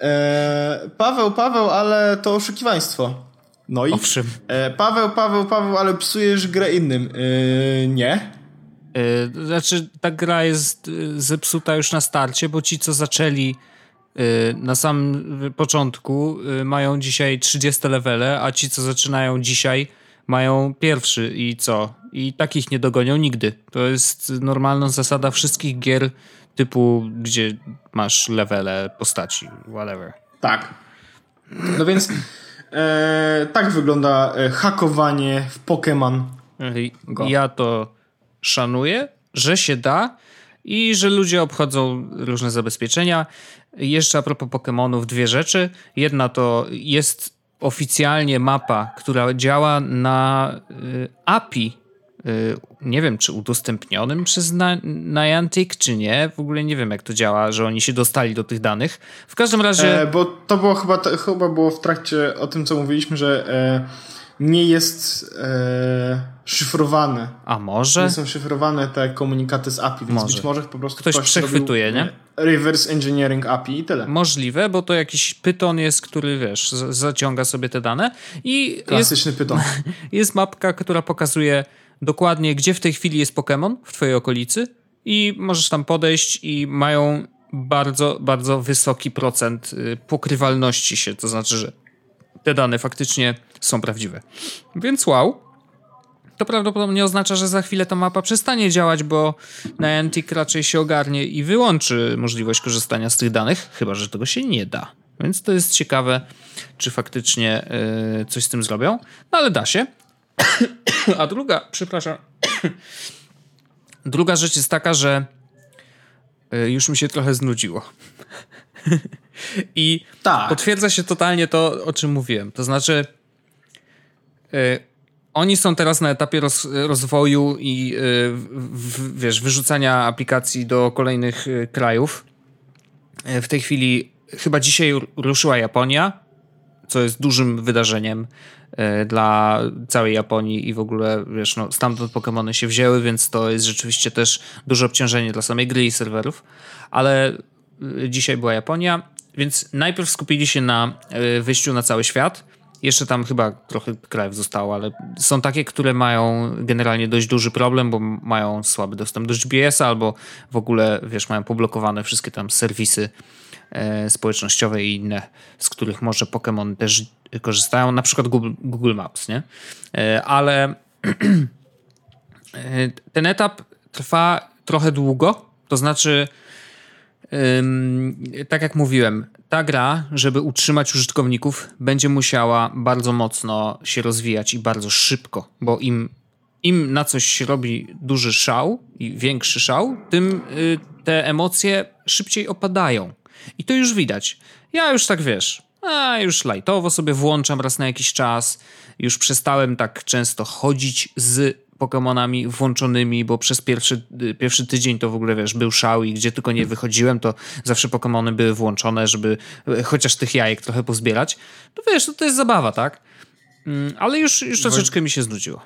E, Paweł, Paweł, ale to oszukiwaństwo. No i Owszem. e, Paweł, Paweł, Paweł, ale psujesz grę innym. E, nie. Y, Znaczy, ta gra jest y, zepsuta już na starcie, bo ci, co zaczęli y, na samym początku, y, mają dzisiaj 30 levele, a ci, co zaczynają dzisiaj, mają pierwszy i co? I takich nie dogonią nigdy. To jest normalna zasada wszystkich gier typu, gdzie masz levele postaci, whatever. Tak. No więc e, tak wygląda e, hakowanie w Pokémon. Ja to szanuję, że się da i że ludzie obchodzą różne zabezpieczenia. Jeszcze a propos Pokémonów, dwie rzeczy. Jedna to jest oficjalnie mapa, która działa na y, API. Y, nie wiem, czy udostępnionym przez Niantic, czy nie. W ogóle nie wiem, jak to działa, że oni się dostali do tych danych. W każdym razie. E, bo to było chyba, to, chyba było w trakcie o tym, co mówiliśmy, że e, nie jest e, szyfrowane. a może? Nie są szyfrowane te komunikaty z API, więc Może. być może po prostu Ktoś przechwytuje, zrobił, nie? e, Reverse engineering API i tyle. Możliwe, bo to jakiś pyton jest, który wiesz, zaciąga sobie te dane i jest, Klasyczny pyton. <laughs> jest mapka, która pokazuje dokładnie, gdzie w tej chwili jest Pokémon w twojej okolicy i możesz tam podejść i mają bardzo, bardzo wysoki procent y, pokrywalności się, to znaczy, że te dane faktycznie są prawdziwe. Więc wow. To prawdopodobnie oznacza, że za chwilę ta mapa przestanie działać, bo Niantic raczej się ogarnie i wyłączy możliwość korzystania z tych danych, chyba że tego się nie da. Więc to jest ciekawe, czy faktycznie y, coś z tym zrobią. No ale da się. <coughs> A druga, przepraszam. <coughs> druga rzecz jest taka, że y, już mi się trochę znudziło. <laughs> I Tak. potwierdza się totalnie to, o czym mówiłem. To znaczy, y, oni są teraz na etapie roz, rozwoju i y, w, wiesz, wyrzucania aplikacji do kolejnych y, krajów. Y, w tej chwili chyba dzisiaj ru- ruszyła Japonia, co jest dużym wydarzeniem y, dla całej Japonii i w ogóle, wiesz, no, stamtąd Pokémony się wzięły, więc to jest rzeczywiście też duże obciążenie dla samej gry i serwerów, ale y, dzisiaj była Japonia, więc najpierw skupili się na y, wyjściu na cały świat. Jeszcze tam chyba trochę krajów zostało, ale są takie, które mają generalnie dość duży problem, bo mają słaby dostęp do GPS-a albo w ogóle, wiesz, mają poblokowane wszystkie tam serwisy e, społecznościowe i inne, z których może Pokémon też korzystają, na przykład Google, Google Maps, nie? E, ale <clears throat> e, ten etap trwa trochę długo, to znaczy tak jak mówiłem, ta gra, żeby utrzymać użytkowników, będzie musiała bardzo mocno się rozwijać i bardzo szybko, bo im, im na coś się robi duży szał i większy szał, tym y, te emocje szybciej opadają. I to już widać. Ja już tak wiesz, a już lajtowo sobie włączam raz na jakiś czas. Już przestałem tak często chodzić z Pokemonami włączonymi, bo przez pierwszy, pierwszy tydzień to w ogóle wiesz, był szał i gdzie tylko nie wychodziłem, to zawsze Pokemony były włączone, żeby y, chociaż tych jajek trochę pozbierać. To wiesz, to, to jest zabawa, tak? Mm, Ale już, już troszeczkę mi się znudziło.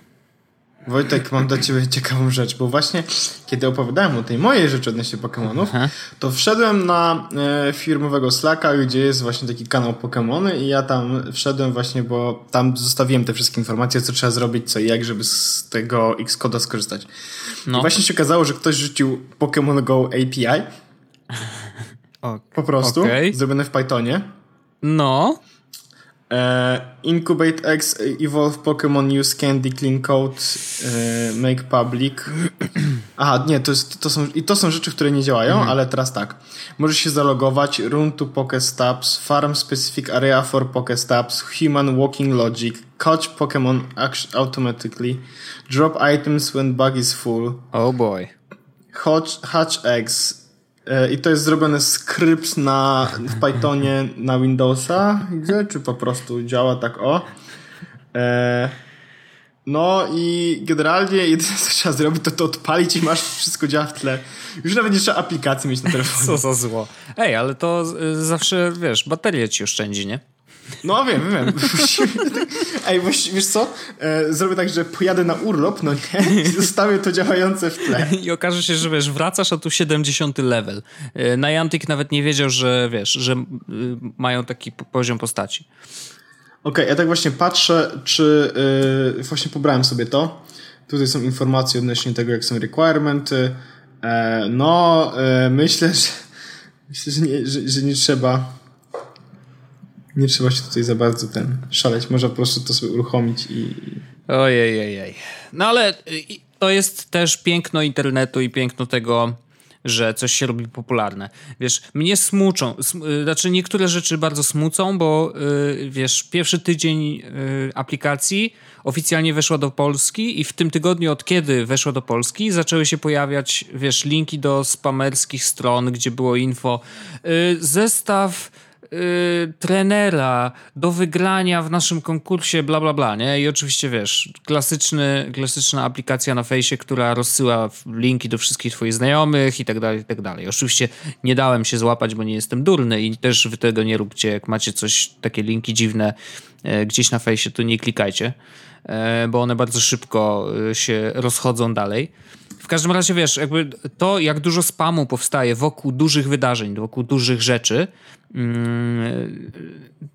Wojtek, mam dla ciebie ciekawą rzecz, bo właśnie kiedy opowiadałem o tej mojej rzeczy odnośnie Pokémonów, to wszedłem na e, firmowego Slacka, gdzie jest właśnie taki kanał Pokémony i ja tam wszedłem właśnie, bo tam zostawiłem te wszystkie informacje, co trzeba zrobić, co i jak, żeby z tego Xcode'a skorzystać. No. I właśnie się okazało, że ktoś rzucił Pokémon Go API, <laughs> O, po prostu, Okej. zrobione w Pythonie. No, E, Incubate X, Evolve Pokémon, Use Candy, Clean Code, e, Make Public. <clears throat> Aha, nie, to, jest, to, są, i to są rzeczy, które nie działają, mhm. ale teraz tak. Możesz się zalogować, Run to Pokestabs, Farm Specific Area for Pokestabs, Human Walking Logic, Catch Pokémon Automatically, Drop Items when bug is full. Oh boy. Hatch, hatch Eggs, E, I to jest zrobione skrypt na, w Pythonie na Windowsa, gdzie, czy po prostu działa tak o. E, no i generalnie jedyne <laughs> co trzeba zrobić to to odpalić i masz wszystko działa w tle. Już nawet nie trzeba aplikacji mieć na <laughs> telefonie. Co za zło. Ej, ale to zawsze, wiesz, bateria ci oszczędzi, nie? No wiem, wiem. <laughs> Ej, wiesz co? E, zrobię tak, że pojadę na urlop, no nie? I zostawię to działające w tle. <laughs> I okaże się, że wiesz, wracasz, a tu 70 level. E, Niantic nawet nie wiedział, że wiesz, że y, mają taki poziom postaci. Okej, okay, ja tak właśnie patrzę, czy yy, właśnie pobrałem sobie to. Tutaj są informacje odnośnie tego, jak są requirementy. E, no, e, myślę, że myślę, że nie, że, że nie trzeba nie trzeba się tutaj za bardzo ten szaleć. Można po prostu to sobie uruchomić i... Ojej, ojej. No ale to jest też piękno internetu i piękno tego, że coś się robi popularne. Wiesz, mnie smuczą, sm y, znaczy niektóre rzeczy bardzo smucą, bo yy, wiesz, pierwszy tydzień yy, aplikacji oficjalnie weszła do Polski i w tym tygodniu, od kiedy weszła do Polski, zaczęły się pojawiać, wiesz, linki do spamerskich stron, gdzie było info, zestaw Y, trenera do wygrania w naszym konkursie, bla, bla, bla, nie? I oczywiście, wiesz, klasyczny, klasyczna aplikacja na fejsie, która rozsyła linki do wszystkich twoich znajomych i tak dalej, i tak dalej. Oczywiście nie dałem się złapać, bo nie jestem durny i też wy tego nie róbcie. Jak macie coś, takie linki dziwne e, gdzieś na fejsie, to nie klikajcie, e, bo one bardzo szybko e, się rozchodzą dalej. W każdym razie wiesz, jakby to, jak dużo spamu powstaje wokół dużych wydarzeń, wokół dużych rzeczy,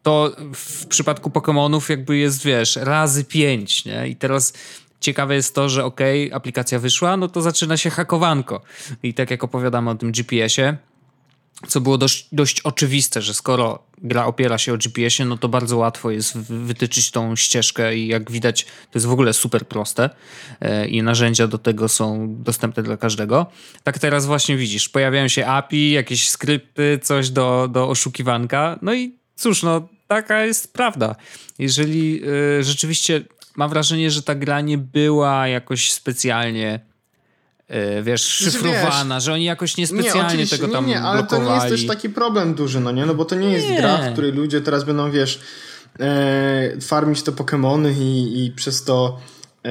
to w przypadku Pokémonów jakby jest, wiesz, razy pięć, nie? I teraz ciekawe jest to, że okay, aplikacja wyszła, no to zaczyna się hakowanko. I tak jak opowiadamy o tym GPS-ie, co było dość, dość oczywiste, że skoro gra opiera się o GPS-ie, no to bardzo łatwo jest wytyczyć tą ścieżkę i jak widać, to jest w ogóle super proste e, i narzędzia do tego są dostępne dla każdego. Tak teraz właśnie widzisz, pojawiają się API, jakieś skrypty, coś do, do oszukiwanka, no i cóż, no taka jest prawda. Jeżeli y, rzeczywiście mam wrażenie, że ta gra nie była jakoś specjalnie E, wiesz, znaczy, szyfrowana, wiesz, że oni jakoś niespecjalnie nie, tego tam nie, nie, ale blokowali. to nie jest też taki problem duży, no nie? No bo to nie jest nie. gra, w której ludzie teraz będą, wiesz, e, farmić te Pokémony i, i przez to e,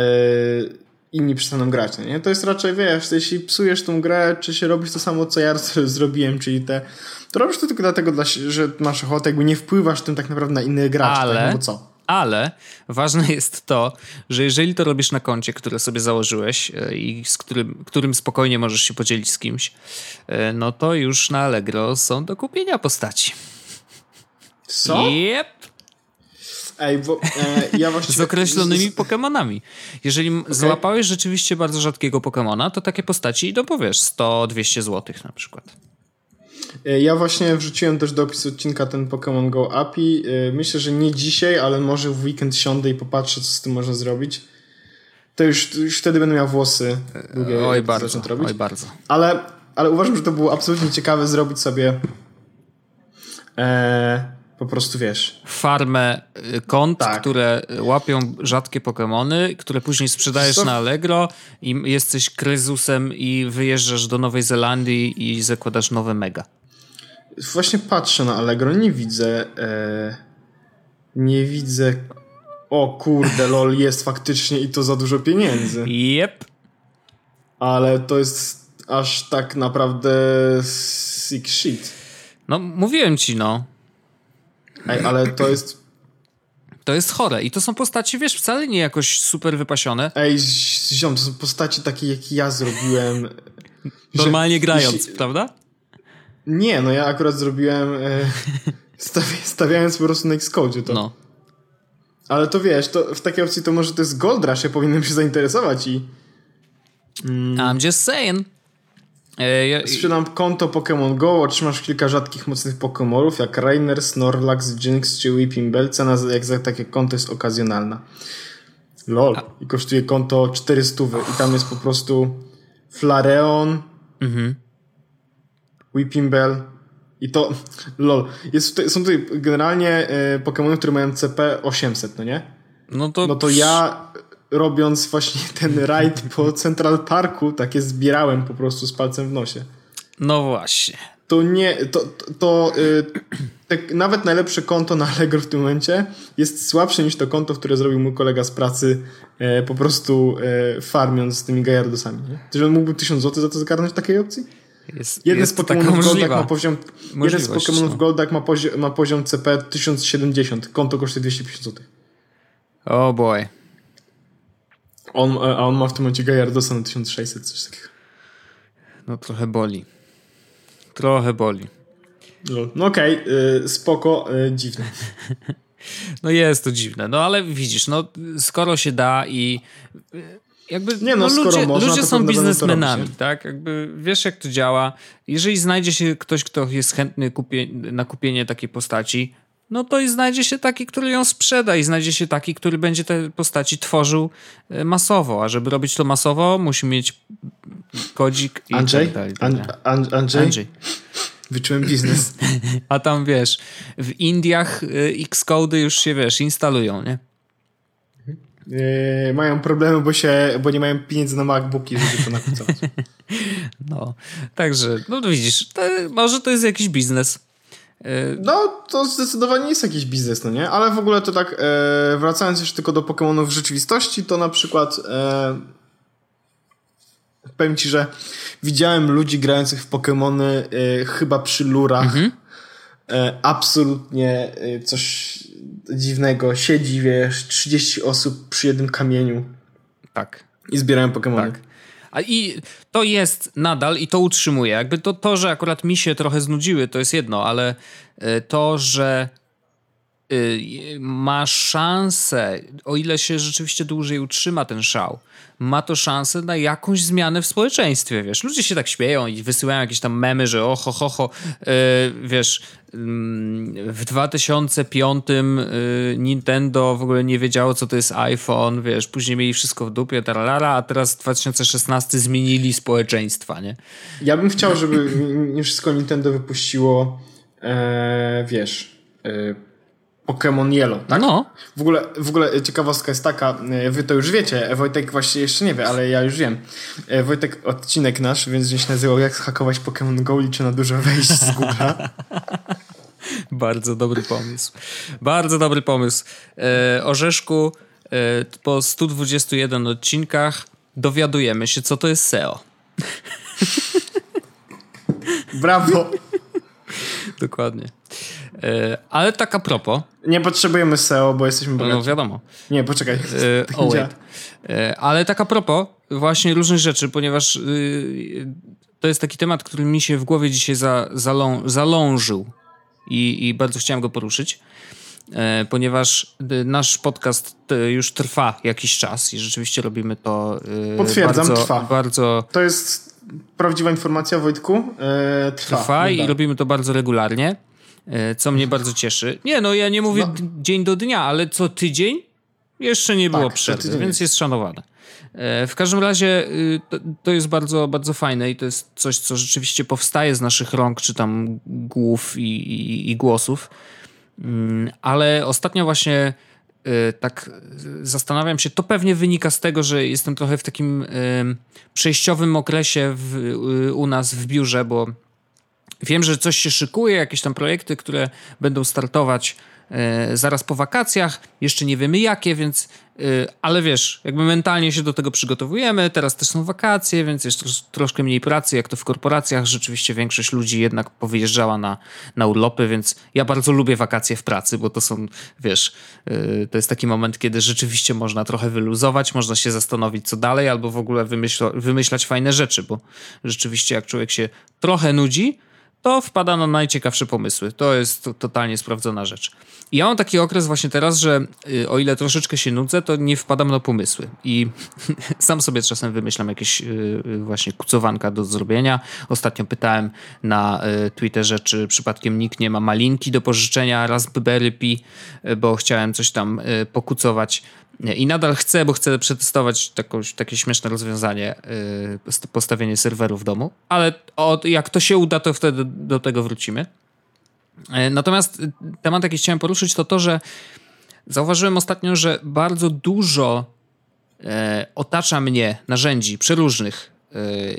inni przestaną grać, no nie? To jest raczej, wiesz, jeśli psujesz tą grę, czy się robisz to samo, co ja <laughs> zrobiłem, czyli te to robisz to tylko dlatego, że masz ochotę, jakby nie wpływasz tym tak naprawdę na innych graczy, ale, tak? no bo co? Ale ważne <laughs> jest to, że jeżeli to robisz na koncie, które sobie założyłeś e, i z którym, którym spokojnie możesz się podzielić z kimś, e, no to już na Allegro są do kupienia postaci. Co? Yep. Ej, bo e, ja <laughs> właściwie... z określonymi Pokémonami. Jeżeli okay. złapałeś rzeczywiście bardzo rzadkiego Pokémona, to takie postaci idą, powiesz, 100-200 zł na przykład. E, ja właśnie wrzuciłem też do opisu odcinka ten Pokémon Go API. E, myślę, że nie dzisiaj, ale może w weekend siądę i popatrzę, co z tym można zrobić. To już, już wtedy będę miał włosy długie. Oj bardzo, robić. oj bardzo. Ale, ale uważam, że to było absolutnie ciekawe zrobić sobie e, po prostu, wiesz... Farmę y, kont, tak. które łapią rzadkie Pokémony, które później sprzedajesz na Allegro i jesteś kryzusem i wyjeżdżasz do Nowej Zelandii i zakładasz nowe mega. Właśnie patrzę na Allegro, nie widzę. E, nie widzę. O kurde, lol, jest faktycznie i to za dużo pieniędzy. Yep. Ale to jest aż tak naprawdę sick shit. No, mówiłem ci, no. Ej, ale to jest. To jest chore. I to są postaci, wiesz, wcale nie jakoś super wypasione. Ej, ziom, to są postaci takie, jak ja zrobiłem. Normalnie grając, jeśli... prawda? Nie, no ja akurat zrobiłem e, <laughs> stawiając po prostu na Xcode to. No. Ale to wiesz, to w takiej opcji to może to jest Gold Rush, ja powinienem się zainteresować i... Mm. I'm just saying. E, Sprzedam konto Pokémon Go, otrzymasz kilka rzadkich, mocnych Pokémonów, jak Rainer, Snorlax, Jinx czy Weeping Bell. Cena jak za takie konto jest okazjonalna. Lol. I kosztuje konto 400 i tam jest po prostu Flareon, mhm. Weeping Bell i to, <laughs> lol. Jest tutaj, są tutaj generalnie e, Pokémony, które mają CP 800, no nie? No to... No to ja robiąc właśnie ten rajd po Central Parku, takie zbierałem po prostu z palcem w nosie. No właśnie. To nie, to, to, to y, nawet najlepsze konto na Allegro w tym momencie jest słabsze niż to konto, które zrobił mój kolega z pracy y, po prostu y, farmiąc z tymi gajardosami. Nie? Czy on mógłby 1000 zł za to zgarnąć takiej opcji? Jest, jeden jest z Pokémonów Goldak ma poziom jeden z Pokémonów no. Goldak ma, poziom, ma poziom CP 1070, konto kosztuje 250 zł. O oh boy. On, a on ma w tym momencie Gajardosa na 1600, coś takiego. No trochę boli. Trochę boli. No, no okej, okay, spoko, yy, dziwne. <laughs> no jest to dziwne, no ale widzisz, no skoro się da i y, jakby nie no, no ludzie, można, ludzie są biznesmenami, tak? Jakby wiesz jak to działa. Jeżeli znajdzie się ktoś, kto jest chętny kupie, na kupienie takiej postaci, no to i znajdzie się taki, który ją sprzeda i znajdzie się taki, który będzie te postaci tworzył e, masowo, a żeby robić to masowo, musi mieć kodzik i Andrzej? tak dalej. Tak Andrzej? Andrzej? Wyczułem biznes. <laughs> a tam wiesz, w Indiach e, Xcody już się wiesz, instalują, nie? Yy, mają problemy, bo, się, bo nie mają pieniędzy na MacBooki, żeby to napisać. <laughs> no, także, no widzisz, to, może to jest jakiś biznes. No, to zdecydowanie jest jakiś biznes, no nie? Ale w ogóle to tak, e, wracając jeszcze tylko do Pokémonów w rzeczywistości, to na przykład e, powiem ci, że widziałem ludzi grających w Pokémony e, chyba przy lurach. Mhm. E, absolutnie e, coś dziwnego. Siedzi, wiesz, 30 osób przy jednym kamieniu. Tak. I zbierają Pokémony. Tak. A i to jest nadal i to utrzymuje. Jakby to, to, że akurat mi się trochę znudziły, to jest jedno, ale y, to, że ma szansę, o ile się rzeczywiście dłużej utrzyma ten szał, ma to szansę na jakąś zmianę w społeczeństwie, wiesz. Ludzie się tak śmieją i wysyłają jakieś tam memy, że oho, ho, ho, yy, wiesz, yy, w 2005 yy, Nintendo w ogóle nie wiedziało, co to jest iPhone, wiesz, później mieli wszystko w dupie, taralala, a teraz w 2016 zmienili społeczeństwa, nie? Ja bym chciał, żeby nie wszystko Nintendo wypuściło, e, wiesz, e, Pokémon Yellow, tak? No. W ogóle, w ogóle ciekawostka jest taka, e, wy to już wiecie, Wojtek właśnie jeszcze nie wie, ale ja już wiem. E, Wojtek, odcinek nasz, więc gdzieś nazywał jak hakować Pokémon Go, liczy na dużo wejść z Google'a. <laughs> Bardzo dobry pomysł. Bardzo dobry pomysł. E, Orzeszku, e, po 121 odcinkach dowiadujemy się, co to jest SEO. Brawo. <laughs> Dokładnie. E, ale tak a propos. Nie potrzebujemy SEO, bo jesteśmy bogaci. No wiadomo. Nie, poczekaj. E, <laughs> oh ale tak a propos właśnie różnych rzeczy, ponieważ to jest taki temat, który mi się w głowie dzisiaj za, zalą, zalążył i, i bardzo chciałem go poruszyć ponieważ nasz podcast już trwa jakiś czas i rzeczywiście robimy to Potwierdzam, bardzo, trwa. bardzo... To jest prawdziwa informacja, Wojtku. Trwa, trwa i robimy to bardzo regularnie. E, co mnie bardzo cieszy. Nie, no ja nie mówię no. dzień do dnia, ale co tydzień jeszcze nie było tak, przerwy, więc jest szanowane. E, w każdym razie y, to jest bardzo, bardzo fajne i to jest coś, co rzeczywiście powstaje z naszych rąk, czy tam głów i, i, i głosów. Mm, ale ostatnio właśnie y, tak zastanawiam się, to pewnie wynika z tego, że jestem trochę w takim przejściowym okresie w, y, u nas w biurze, bo Wiem, że coś się szykuje, jakieś tam projekty, które będą startować e, zaraz po wakacjach. Jeszcze nie wiemy jakie, więc. E, ale wiesz, jakby mentalnie się do tego przygotowujemy. Teraz też są wakacje, więc jest trosz, troszkę mniej pracy, jak to w korporacjach. Rzeczywiście większość ludzi jednak powyjeżdżała na, na urlopy, więc ja bardzo lubię wakacje w pracy, bo to są, wiesz, e, to jest taki moment, kiedy rzeczywiście można trochę wyluzować, można się zastanowić, co dalej, albo w ogóle wymyśla, wymyślać fajne rzeczy, bo rzeczywiście, jak człowiek się trochę nudzi, to wpada na najciekawsze pomysły. To jest totalnie sprawdzona rzecz. I ja mam taki okres właśnie teraz, że y, o ile troszeczkę się nudzę, to nie wpadam na pomysły. I <laughs> sam sobie czasem wymyślam jakieś y, y, właśnie kucowanka do zrobienia. Ostatnio pytałem na Twitterze, czy przypadkiem nikt nie ma malinki do pożyczenia Raspberry Pi, bo chciałem coś tam pokucować. I nadal chcę, bo chcę przetestować taką, takie śmieszne rozwiązanie, yy, postawienie serweru w domu, ale od, jak to się uda, to wtedy do tego wrócimy. Yy, natomiast temat, jaki chciałem poruszyć, to to, że zauważyłem ostatnio, że bardzo dużo yy, otacza mnie narzędzi przeróżnych, Y,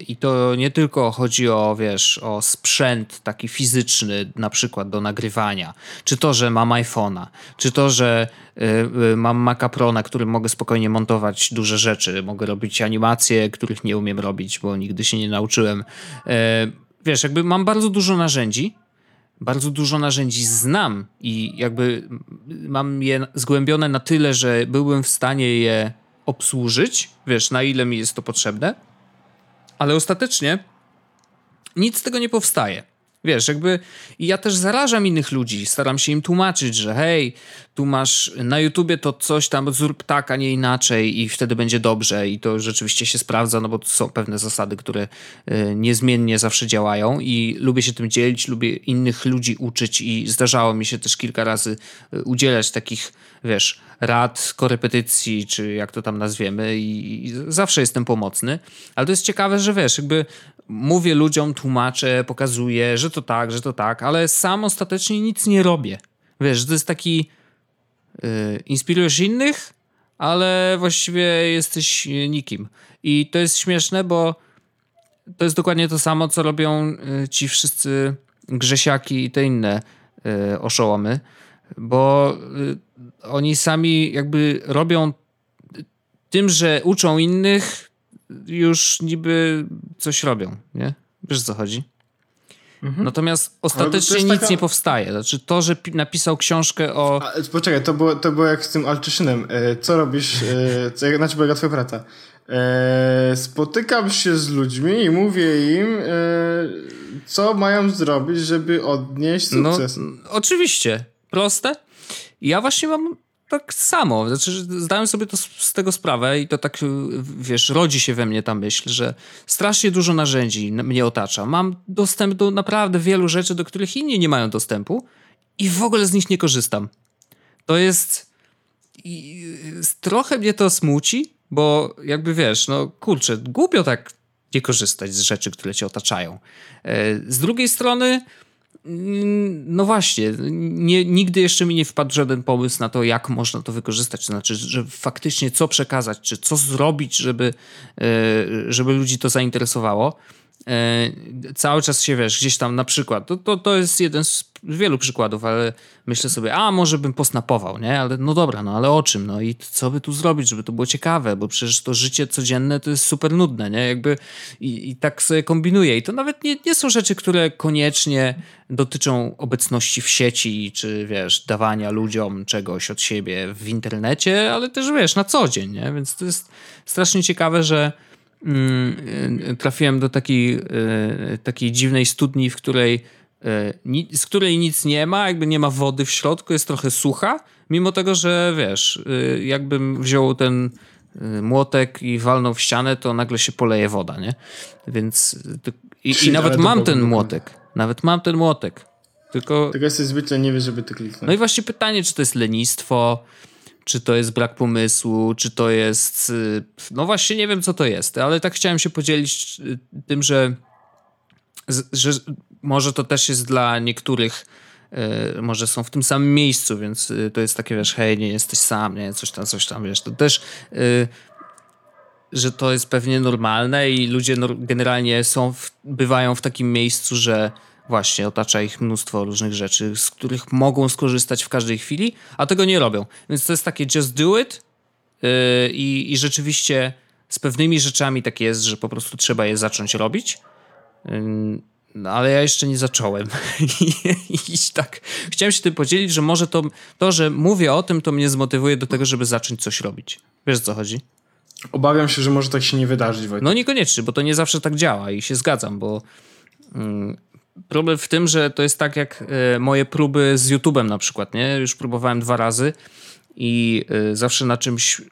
I to nie tylko chodzi o, wiesz, o sprzęt taki fizyczny, na przykład do nagrywania, czy to, że mam iPhone'a, czy to, że y, y, mam Maca Pro, na którym mogę spokojnie montować duże rzeczy, mogę robić animacje, których nie umiem robić, bo nigdy się nie nauczyłem. Wiesz, jakby mam bardzo dużo narzędzi, bardzo dużo narzędzi znam i jakby mam je zgłębione na tyle, że byłbym w stanie je obsłużyć, wiesz, na ile mi jest to potrzebne ale ostatecznie nic z tego nie powstaje. Wiesz, jakby i ja też zarażam innych ludzi, staram się im tłumaczyć, że hej, tu masz na YouTubie to coś tam, zrób tak, a nie inaczej i wtedy będzie dobrze i to rzeczywiście się sprawdza, no bo to są pewne zasady, które y, niezmiennie zawsze działają i lubię się tym dzielić, lubię innych ludzi uczyć i zdarzało mi się też kilka razy y, udzielać takich, wiesz, rad, korepetycji, czy jak to tam nazwiemy i, zawsze jestem pomocny, ale to jest ciekawe, że wiesz, jakby mówię ludziom, tłumaczę, pokazuję, że to tak, że to tak, ale sam ostatecznie nic nie robię. Wiesz, to jest taki yy, inspirujesz innych, ale właściwie jesteś nikim. I to jest śmieszne, bo to jest dokładnie to samo, co robią y, ci wszyscy grzesiaki i te inne yy, oszołomy, bo yy, oni sami jakby robią tym, że uczą innych, już niby coś robią, nie? Wiesz o co chodzi? Mhm. Natomiast ostatecznie nic taka... nie powstaje. Znaczy to, że napisał książkę o... A, poczekaj, to było, to było jak z tym Altyszynem. E, co robisz? E, co, na czym polega twoja praca? E, spotykam się z ludźmi i mówię im, co mają zrobić, żeby odnieść no, sukces. No, oczywiście. Proste. Ja właśnie mam tak samo. Znaczy, zdałem sobie to z tego sprawę i to tak, wiesz, rodzi się we mnie ta myśl, że strasznie dużo narzędzi mnie otacza. Mam dostęp do naprawdę wielu rzeczy, do których inni nie mają dostępu i w ogóle z nich nie korzystam. To jest... I trochę mnie to smuci, bo jakby wiesz, no kurczę, głupio tak nie korzystać z rzeczy, które cię otaczają. E, z drugiej strony no właśnie, nie, nigdy jeszcze mi nie wpadł żaden pomysł na to, jak można to wykorzystać. To znaczy, że faktycznie co przekazać, czy co zrobić, żeby, e, żeby ludzi to zainteresowało. E, cały czas się wiesz, gdzieś tam na przykład, to, to, to jest jeden z wielu przykładów, ale myślę sobie, a może bym posnapował, nie? Ale no dobra, no ale o czym? No i co by tu zrobić, żeby to było ciekawe, bo przecież to życie codzienne to jest super nudne, nie? Jakby i, i tak sobie kombinuję. I to nawet nie, nie są rzeczy, które koniecznie dotyczą obecności w sieci, czy wiesz, dawania ludziom czegoś od siebie w internecie, ale też wiesz, na co dzień, nie? Więc to jest strasznie ciekawe, że trafiłem do takiej, y, takiej dziwnej studni, w której E, z której nic nie ma, jakby nie ma wody w środku, jest trochę sucha, mimo tego, że wiesz, jakbym wziął ten młotek i walnął w ścianę, to nagle się poleje woda, nie? Więc i, i nawet mam ten młotek. Nawet mam ten młotek. Tylko... Tylko jesteś zbyt leniwy, żeby to kliknąć. No i właśnie pytanie, czy to jest lenistwo, czy to jest brak pomysłu, czy to jest... No właśnie nie wiem, co to jest, ale tak chciałem się podzielić tym, że że może to też jest dla niektórych, yy, może są w tym samym miejscu, więc to jest takie, wiesz, hej, nie jesteś sam, nie, coś tam, coś tam, wiesz, to też, że to jest pewnie normalne i ludzie generalnie są, w, bywają w takim miejscu, że właśnie otacza ich mnóstwo różnych rzeczy, z których mogą skorzystać w każdej chwili, a tego nie robią. Więc to jest takie just do it i, i rzeczywiście z pewnymi rzeczami tak jest, że po prostu trzeba je zacząć robić. No, ale ja jeszcze nie zacząłem. <laughs> I tak, chciałem się tym podzielić, że może to, to, że mówię o tym, to mnie zmotywuje do tego, żeby zacząć coś robić. Wiesz o co chodzi? Obawiam się, że może tak się nie wydarzyć. Wojtek. No niekoniecznie, bo to nie zawsze tak działa i się zgadzam, bo mm, problem w tym, że to jest tak jak e, moje próby z YouTube'em na przykład, nie? Już próbowałem dwa razy i e, zawsze na czymś, e,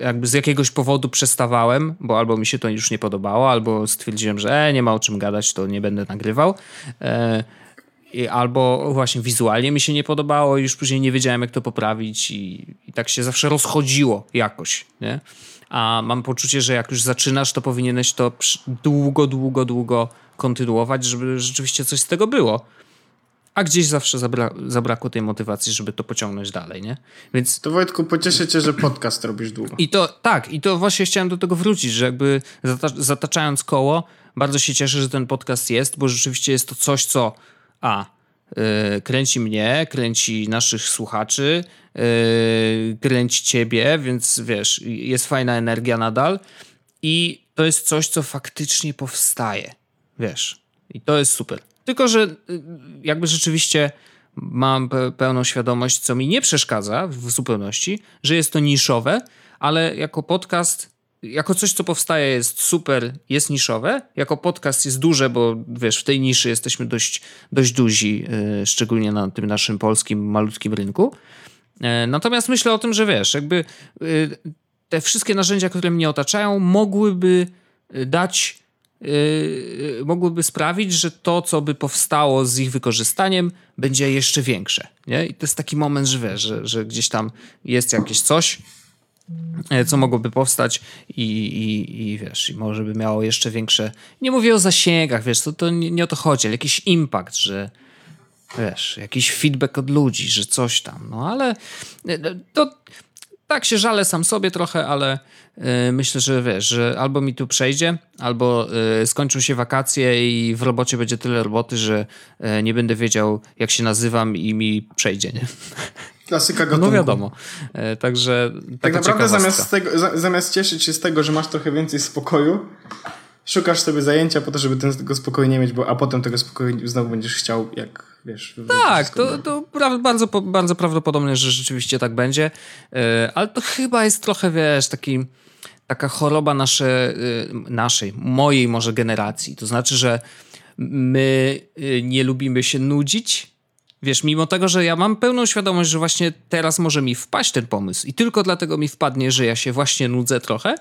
jakby z jakiegoś powodu przestawałem, bo albo mi się to już nie podobało, albo stwierdziłem, że e, nie ma o czym gadać, to nie będę nagrywał. I albo właśnie wizualnie mi się nie podobało i już później nie wiedziałem, jak to poprawić i, i tak się zawsze rozchodziło jakoś, nie? A mam poczucie, że jak już zaczynasz, to powinieneś to długo, długo, długo kontynuować, żeby rzeczywiście coś z tego było. A gdzieś zawsze zabra zabrakło tej motywacji, żeby to pociągnąć dalej, nie? Więc... To Wojtku, pocieszę cię, że podcast robisz długo. I to, tak, i to właśnie chciałem do tego wrócić, że jakby zataczając koło, bardzo się cieszę, że ten podcast jest, bo rzeczywiście jest to coś, co a, yy, kręci mnie, kręci naszych słuchaczy, yy, kręci ciebie, więc wiesz, jest fajna energia nadal i to jest coś, co faktycznie powstaje. Wiesz, i to jest super. Tylko, że y, jakby rzeczywiście mam pełną świadomość, co mi nie przeszkadza w zupełności, że jest to niszowe, ale jako podcast, jako coś, co powstaje, jest super, jest niszowe. Jako podcast jest duże, bo wiesz, w tej niszy jesteśmy dość, dość duzi, yy, szczególnie na tym naszym polskim, malutkim rynku. Yy, natomiast myślę o tym, że wiesz, jakby yy, te wszystkie narzędzia, które mnie otaczają, mogłyby y, dać yy, mogłyby sprawić, że to, co by powstało z ich wykorzystaniem, będzie jeszcze większe. Nie? I to jest taki moment, że wiesz, że, że gdzieś tam jest jakieś coś, e, co mogłoby powstać i, i, i wiesz, i może by miało jeszcze większe. Nie mówię o zasięgach, wiesz, to, to nie, nie o to chodzi, ale jakiś impact, że wiesz, jakiś feedback od ludzi, że coś tam. No ale e, to tak się żalę sam sobie trochę, ale yy, myślę, że wiesz, że albo mi tu przejdzie, albo yy, skończą się wakacje i w robocie będzie tyle roboty, że yy, nie będę wiedział, jak się nazywam i mi przejdzie, nie? Klasyka gatunku. No wiadomo. Także tak naprawdę zamiast, tego, zamiast cieszyć się z tego, że masz trochę więcej spokoju, szukasz sobie zajęcia po to, żeby tego spokoju nie mieć, bo, a potem tego spokoju znowu będziesz chciał, jak wiesz. Tak, to, to bardzo, bardzo prawdopodobne, że rzeczywiście tak będzie, e, ale to chyba jest trochę, wiesz, taki taka choroba nasze, e, naszej, mojej może generacji. To znaczy, że my e, nie lubimy się nudzić, Wiesz, mimo tego, że ja mam pełną świadomość, że właśnie teraz może mi wpaść ten pomysł i tylko dlatego mi wpadnie, że ja się właśnie nudzę trochę,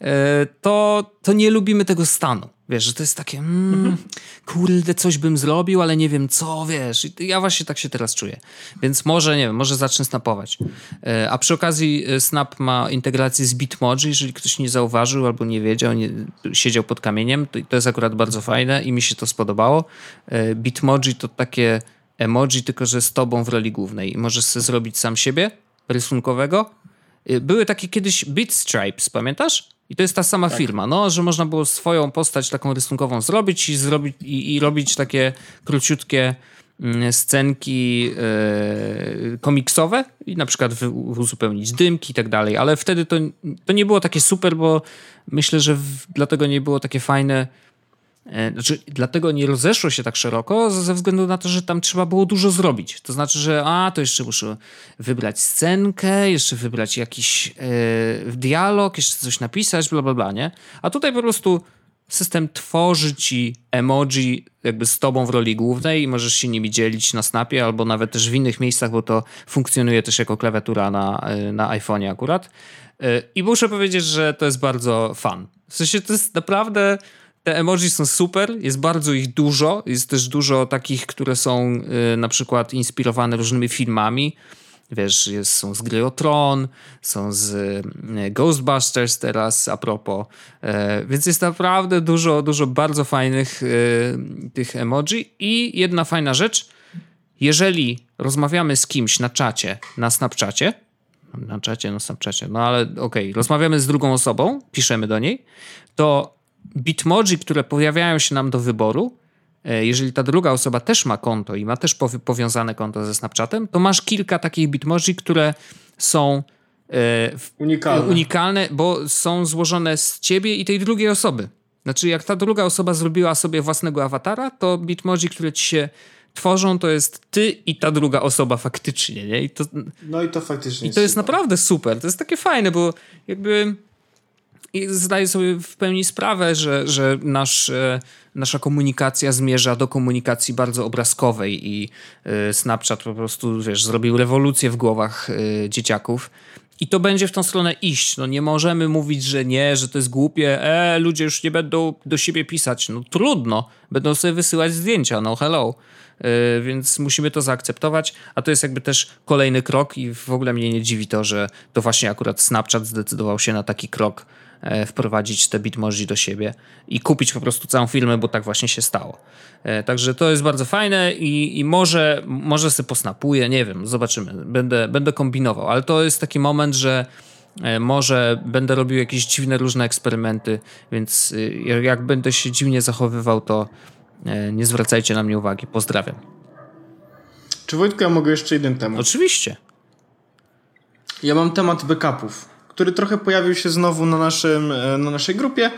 e, to, to nie lubimy tego stanu. Wiesz, że to jest takie, mm, mhm. kurde, coś bym zrobił, ale nie wiem co, wiesz. I ja właśnie tak się teraz czuję. Więc może, nie wiem, może zacznę snapować. E, a przy okazji e, Snap ma integrację z Bitmoji, jeżeli ktoś nie zauważył albo nie wiedział, nie, siedział pod kamieniem, to, to jest akurat bardzo fajne i mi się to spodobało. Bitmoji to takie emoji, tylko że z tobą w roli głównej. Możesz sobie zrobić sam siebie, rysunkowego. Y, były takie kiedyś Bitstripes, pamiętasz? I to jest ta sama tak. firma, no, że można było swoją postać taką rysunkową zrobić i, zrobić, i, i robić takie króciutkie mm, scenki yy, komiksowe i na przykład uzupełnić dymki i tak dalej, ale wtedy to, to nie było takie super, bo myślę, że w, dlatego nie było takie fajne znaczy, dlatego nie rozeszło się tak szeroko, ze względu na to, że tam trzeba było dużo zrobić. To znaczy, że a, to jeszcze muszę wybrać scenkę, jeszcze wybrać jakiś yy, dialog, jeszcze coś napisać, bla, bla, bla, nie? A tutaj po prostu system tworzy ci emoji jakby z tobą w roli głównej i możesz się nimi dzielić na Snapie albo nawet też w innych miejscach, bo to funkcjonuje też jako klawiatura na, e, na iPhone'ie akurat. I muszę powiedzieć, że to jest bardzo fan. W sensie to jest naprawdę te emoji są super, jest bardzo ich dużo. Jest też dużo takich, które są y, na przykład inspirowane różnymi filmami. Wiesz, jest, są z gry o Tron, są z y, Ghostbusters teraz a propos. Y, więc jest naprawdę dużo, dużo bardzo fajnych y, tych emoji. I jedna fajna rzecz, jeżeli rozmawiamy z kimś na czacie, na Snapchacie, na czacie, na Snapchacie, no ale okej, okay, rozmawiamy z drugą osobą, piszemy do niej, to bitmoji, które pojawiają się nam do wyboru, e, jeżeli ta druga osoba też ma konto i ma też powiązane konto ze Snapchatem, to masz kilka takich bitmoji, które są e, unikalne. unikalne, bo są złożone z ciebie i tej drugiej osoby. Znaczy, jak ta druga osoba zrobiła sobie własnego awatara, to bitmoji, które ci się tworzą, to jest ty i ta druga osoba faktycznie, nie? I to, no i to faktycznie. I to jest, jest naprawdę super. To jest takie fajne, bo jakby zdaję sobie w pełni sprawę, że, że nasz, e, nasza komunikacja zmierza do komunikacji bardzo obrazkowej i e, Snapchat po prostu, wiesz, zrobił rewolucję w głowach e, dzieciaków. I to będzie w tą stronę iść. No nie możemy mówić, że nie, że to jest głupie. E, ludzie już nie będą do siebie pisać. No trudno. Będą sobie wysyłać zdjęcia. No hello. Yy, więc musimy to zaakceptować, a to jest jakby też kolejny krok i w ogóle mnie nie dziwi to, że to właśnie akurat Snapchat zdecydował się na taki krok, wprowadzić te Bitmoji do siebie i kupić po prostu całą firmę, bo tak właśnie się stało. E, także to jest bardzo fajne i, i może, może sobie posnapuję, nie wiem, zobaczymy. Będę, będę kombinował, ale to jest taki moment, że e, może będę robił jakieś dziwne, różne eksperymenty, więc jak będę się dziwnie zachowywał, to E, nie zwracajcie na mnie uwagi. Pozdrawiam. Czy Wojtku, ja mogę jeszcze jeden temat? Oczywiście. Ja mam temat backupów, który trochę pojawił się znowu na, naszym, e, na naszej grupie,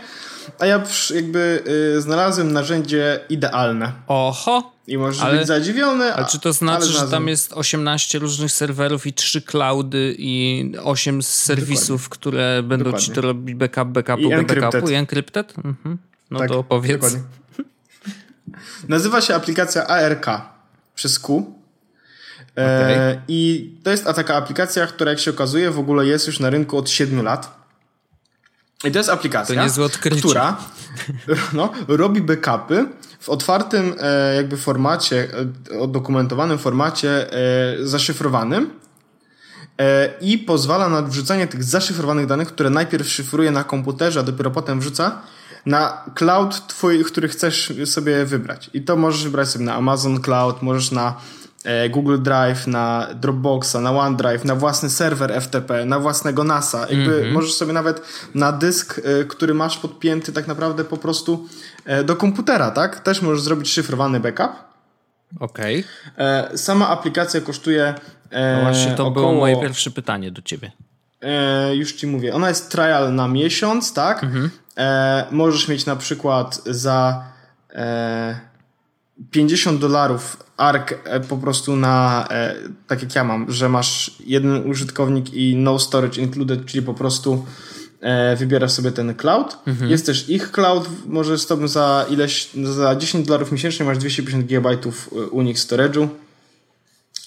a ja jakby y, znalazłem narzędzie idealne. Oho! I możesz ale, być zadziwiony. Ale czy to znaczy, że tam jest 18 różnych serwerów i 3 cloudy i 8 serwisów, dokładnie. które będą dokładnie. ci to robić backup, backupu, I backupu i encrypted? Mhm. No tak, to opowiedz. Nazywa się aplikacja ARK przez Q. E, okay. I to jest taka aplikacja, która jak się okazuje w ogóle jest już na rynku od 7 lat. I to jest aplikacja, to która <laughs> no, robi backupy w otwartym e, jakby formacie, e, odokumentowanym formacie zaszyfrowanym i pozwala na wrzucanie tych zaszyfrowanych danych, które najpierw szyfruje na komputerze, a dopiero potem wrzuca na cloud twój, który chcesz sobie wybrać. I to możesz wybrać sobie na Amazon Cloud, możesz na Google Drive, na Dropboxa, na OneDrive, na własny serwer FTP, na własnego NASA. Jakby mm -hmm. możesz sobie nawet na dysk, e, który masz podpięty tak naprawdę po prostu e, do komputera, tak? Też możesz zrobić szyfrowany backup. Okej. Okay. Sama aplikacja kosztuje. No właśnie, to około... było moje pierwsze pytanie do ciebie. już ci mówię. Ona jest trial na miesiąc, tak? Mhm. E, możesz mieć na przykład za e, 50 dolarów ARK e, po prostu na, e, tak jak ja mam, że masz jeden użytkownik i no storage included, czyli po prostu e, wybierasz sobie ten cloud. Mhm. Jest też ich cloud, może z tobą za ileś, za 10 dolarów miesięcznie masz 250 GB u nich storage'u.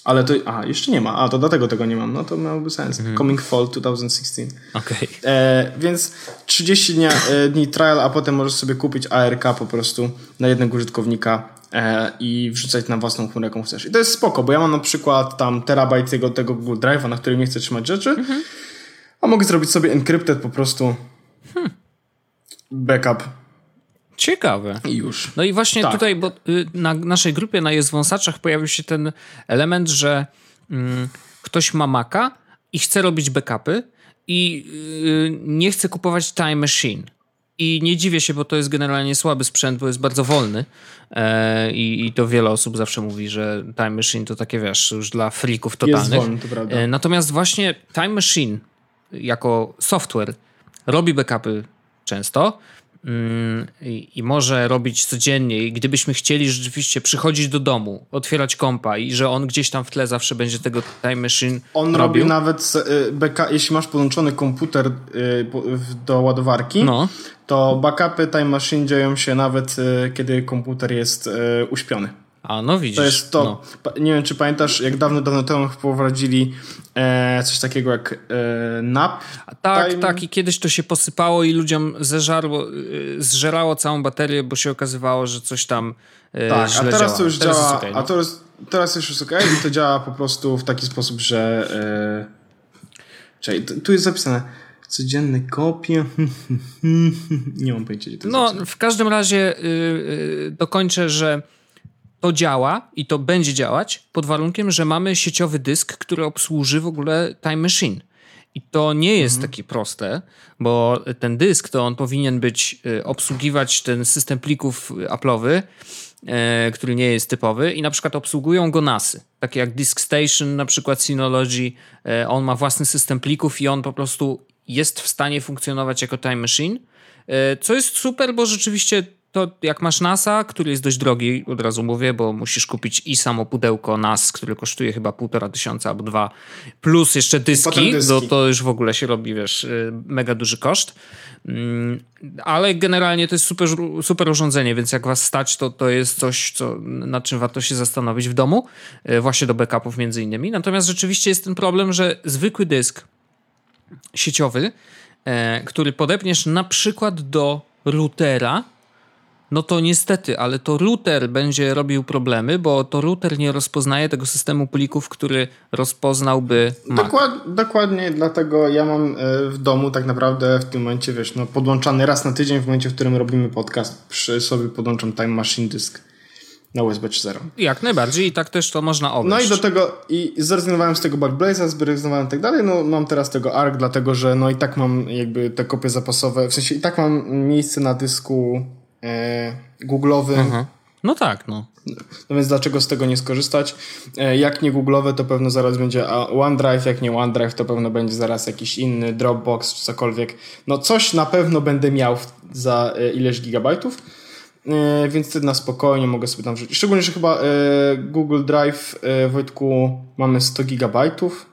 Ale to. A, jeszcze nie ma. A, to dlatego tego nie mam. No to miałoby sens. Mm. Coming Fall 2016. Okej. Okay. E, więc 30 dnia, e, dni trial, a potem możesz sobie kupić ARK po prostu na jednego użytkownika i wrzucać na własną chmurę, jaką chcesz. I to jest spoko, bo ja mam na przykład tam terabajt tego, tego Google Drive'a, na którym nie chcę trzymać rzeczy, -hmm. a mogę zrobić sobie encrypted po prostu hmm. backup Ciekawe. I już. No i właśnie tak. tutaj, bo y, na naszej grupie na Jest Wąsaczach pojawił się ten element, że mm, ktoś ma Maca i chce robić backupy i y, nie chce kupować Time Machine. I nie dziwię się, bo to jest generalnie słaby sprzęt, bo jest bardzo wolny. E, i, I to wiele osób zawsze mówi, że Time Machine to takie, wiesz, już dla freaków totalnych. Jest wolny, to prawda. E, natomiast właśnie Time Machine jako software robi backupy często Mm, i może robić codziennie i gdybyśmy chcieli rzeczywiście przychodzić do domu, otwierać kompa i że on gdzieś tam w tle zawsze będzie tego time machine On robił. robi nawet, y, backup, jeśli masz podłączony komputer y, do ładowarki, no. to backupy time machine dzieją się nawet y, kiedy komputer jest uśpiony. A no widzisz. To jest to. No. Nie wiem, czy pamiętasz, jak dawno, dawno temu wprowadzili e, coś takiego jak e, NAP. Tak, time. tak. I kiedyś to się posypało i ludziom zeżarło, e, zżerało całą baterię, bo się okazywało, że coś tam e, Tak, a teraz działa. to już teraz działa. Okay, no. A teraz, teraz już jest ok i to działa po prostu w taki sposób, że. E, czyli tu jest zapisane codzienne kopie. <laughs> nie mam pojęcia, gdzie to jest No, zapisane. w każdym razie yy, dokończę, że to działa i to będzie działać pod warunkiem, że mamy sieciowy dysk, który obsłuży w ogóle Time Machine. I to nie jest mhm. takie proste, bo ten dysk to on powinien być, y, obsługiwać ten system plików Apple'owy, e, który nie jest typowy i na przykład obsługują go NASy, takie jak Disk Station, na przykład Synology, e, on ma własny system plików i on po prostu jest w stanie funkcjonować jako Time Machine, e, co jest super, bo rzeczywiście to jak masz NASA, który jest dość drogi, od razu mówię, bo musisz kupić i samo pudełko NAS, które kosztuje chyba półtora tysiąca albo dwa, plus jeszcze dyski, dyski. To, to już w ogóle się robi, wiesz, y, mega duży koszt. Mm, ale generalnie to jest super, super urządzenie, więc jak was stać, to, to jest coś, co, nad czym warto się zastanowić w domu, y, właśnie do backupów między innymi. Natomiast rzeczywiście jest ten problem, że zwykły dysk sieciowy, e, który podepniesz na przykład do routera, no to niestety, ale to router będzie robił problemy, bo to router nie rozpoznaje tego systemu plików, który rozpoznałby Mac. Dokład, dokładnie, dlatego ja mam e, w domu tak naprawdę w tym momencie, wiesz, no podłączany raz na tydzień w momencie, w którym robimy podcast, przy sobie podłączam Time Machine Disk na USB 3.0. Jak najbardziej i tak też to można obejść. No i do tego, i zrezygnowałem z tego Backblaze'a, zrezygnowałem i tak dalej, no mam teraz tego ARC, dlatego że no i tak mam jakby te kopie zapasowe, w sensie i tak mam miejsce na dysku e, Google'owym. Mhm. No tak, no. No więc dlaczego z tego nie skorzystać? E, jak nie Google'owe, to pewno zaraz będzie OneDrive, jak nie OneDrive, to pewno będzie zaraz jakiś inny Dropbox czy cokolwiek. No coś na pewno będę miał za e, ileś gigabajtów, więc wtedy na spokojnie mogę sobie tam wrzucić. Szczególnie, że chyba Google Drive, Wojtku, mamy 100 gigabajtów,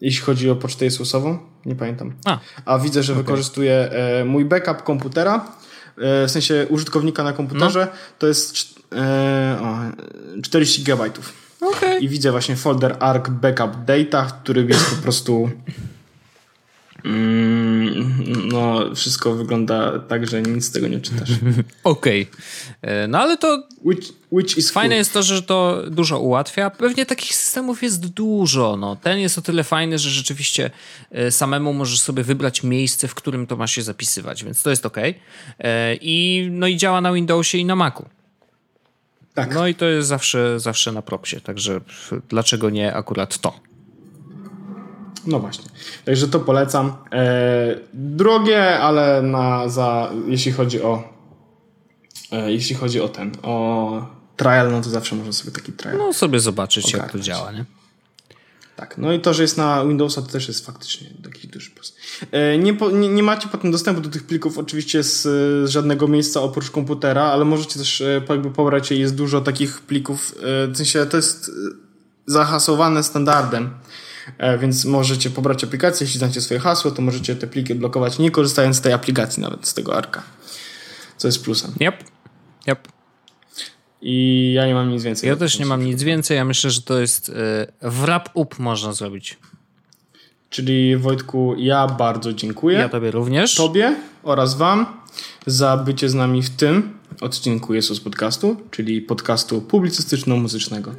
jeśli chodzi o pocztę Jesusową. Nie pamiętam. A, A widzę, że okay. wykorzystuję mój backup komputera w sensie użytkownika na komputerze, no. to jest e, o, 40 GB. Okay. I widzę właśnie folder arc backup data, który jest po prostu no, wszystko wygląda tak, że nic z tego nie czytasz. <laughs> Okej. Okay. E, no ale to. Which, which is fajne cool. jest to, że to dużo ułatwia. Pewnie takich systemów jest dużo. No. Ten jest o tyle fajny, że rzeczywiście e, samemu możesz sobie wybrać miejsce, w którym to ma się zapisywać, więc to jest ok. E, I, no i działa na Windowsie i na Macu. Tak. No i to jest zawsze, zawsze na propsie, także dlaczego nie akurat to? No właśnie. Także to polecam. E, drogie, ale na, za, jeśli chodzi o e, jeśli chodzi o ten, o trial, no to zawsze można sobie taki trial. No sobie zobaczyć, ogarnąć. jak to działa, nie? Tak, no i to, że jest na Windowsa, to też jest faktycznie taki duży plus. E, nie, nie, nie, macie potem dostępu do tych plików oczywiście z, z, żadnego miejsca oprócz komputera, ale możecie też e, jakby pobrać je. Jest dużo takich plików, e, w sensie to jest zahasowane standardem. E, więc możecie pobrać aplikację, jeśli znacie swoje hasło, to możecie te pliki blokować, nie korzystając z tej aplikacji nawet, z tego arka. Co jest plusem. Yep. Yep. I ja nie mam nic więcej. Ja też nie mam nic więcej. Ja myślę, że to jest yy, wrap-up można zrobić. Czyli Wojtku, ja bardzo dziękuję. Ja tobie również. Tobie oraz wam za bycie z nami w tym odcinku Jezus Podcastu, czyli podcastu publicystyczno-muzycznego.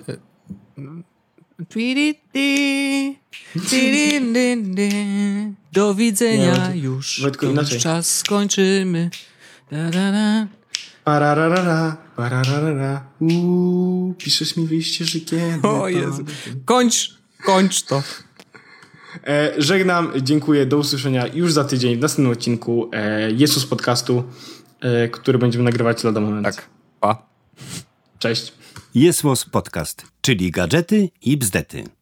Do widzenia nie, już. Wojtku, inaczej. czas skończymy. Da, da, da. Pararara, pararara. Uuu, piszesz mi wyjście, że kiedy. O Jezu. Kończ, kończ to. E, żegnam, dziękuję, do usłyszenia już za tydzień w następnym odcinku e, Jezus Podcastu, e, który będziemy nagrywać lada moment. Tak, pa. Cześć. Jesłos Podcast, czyli gadżety i bzdety.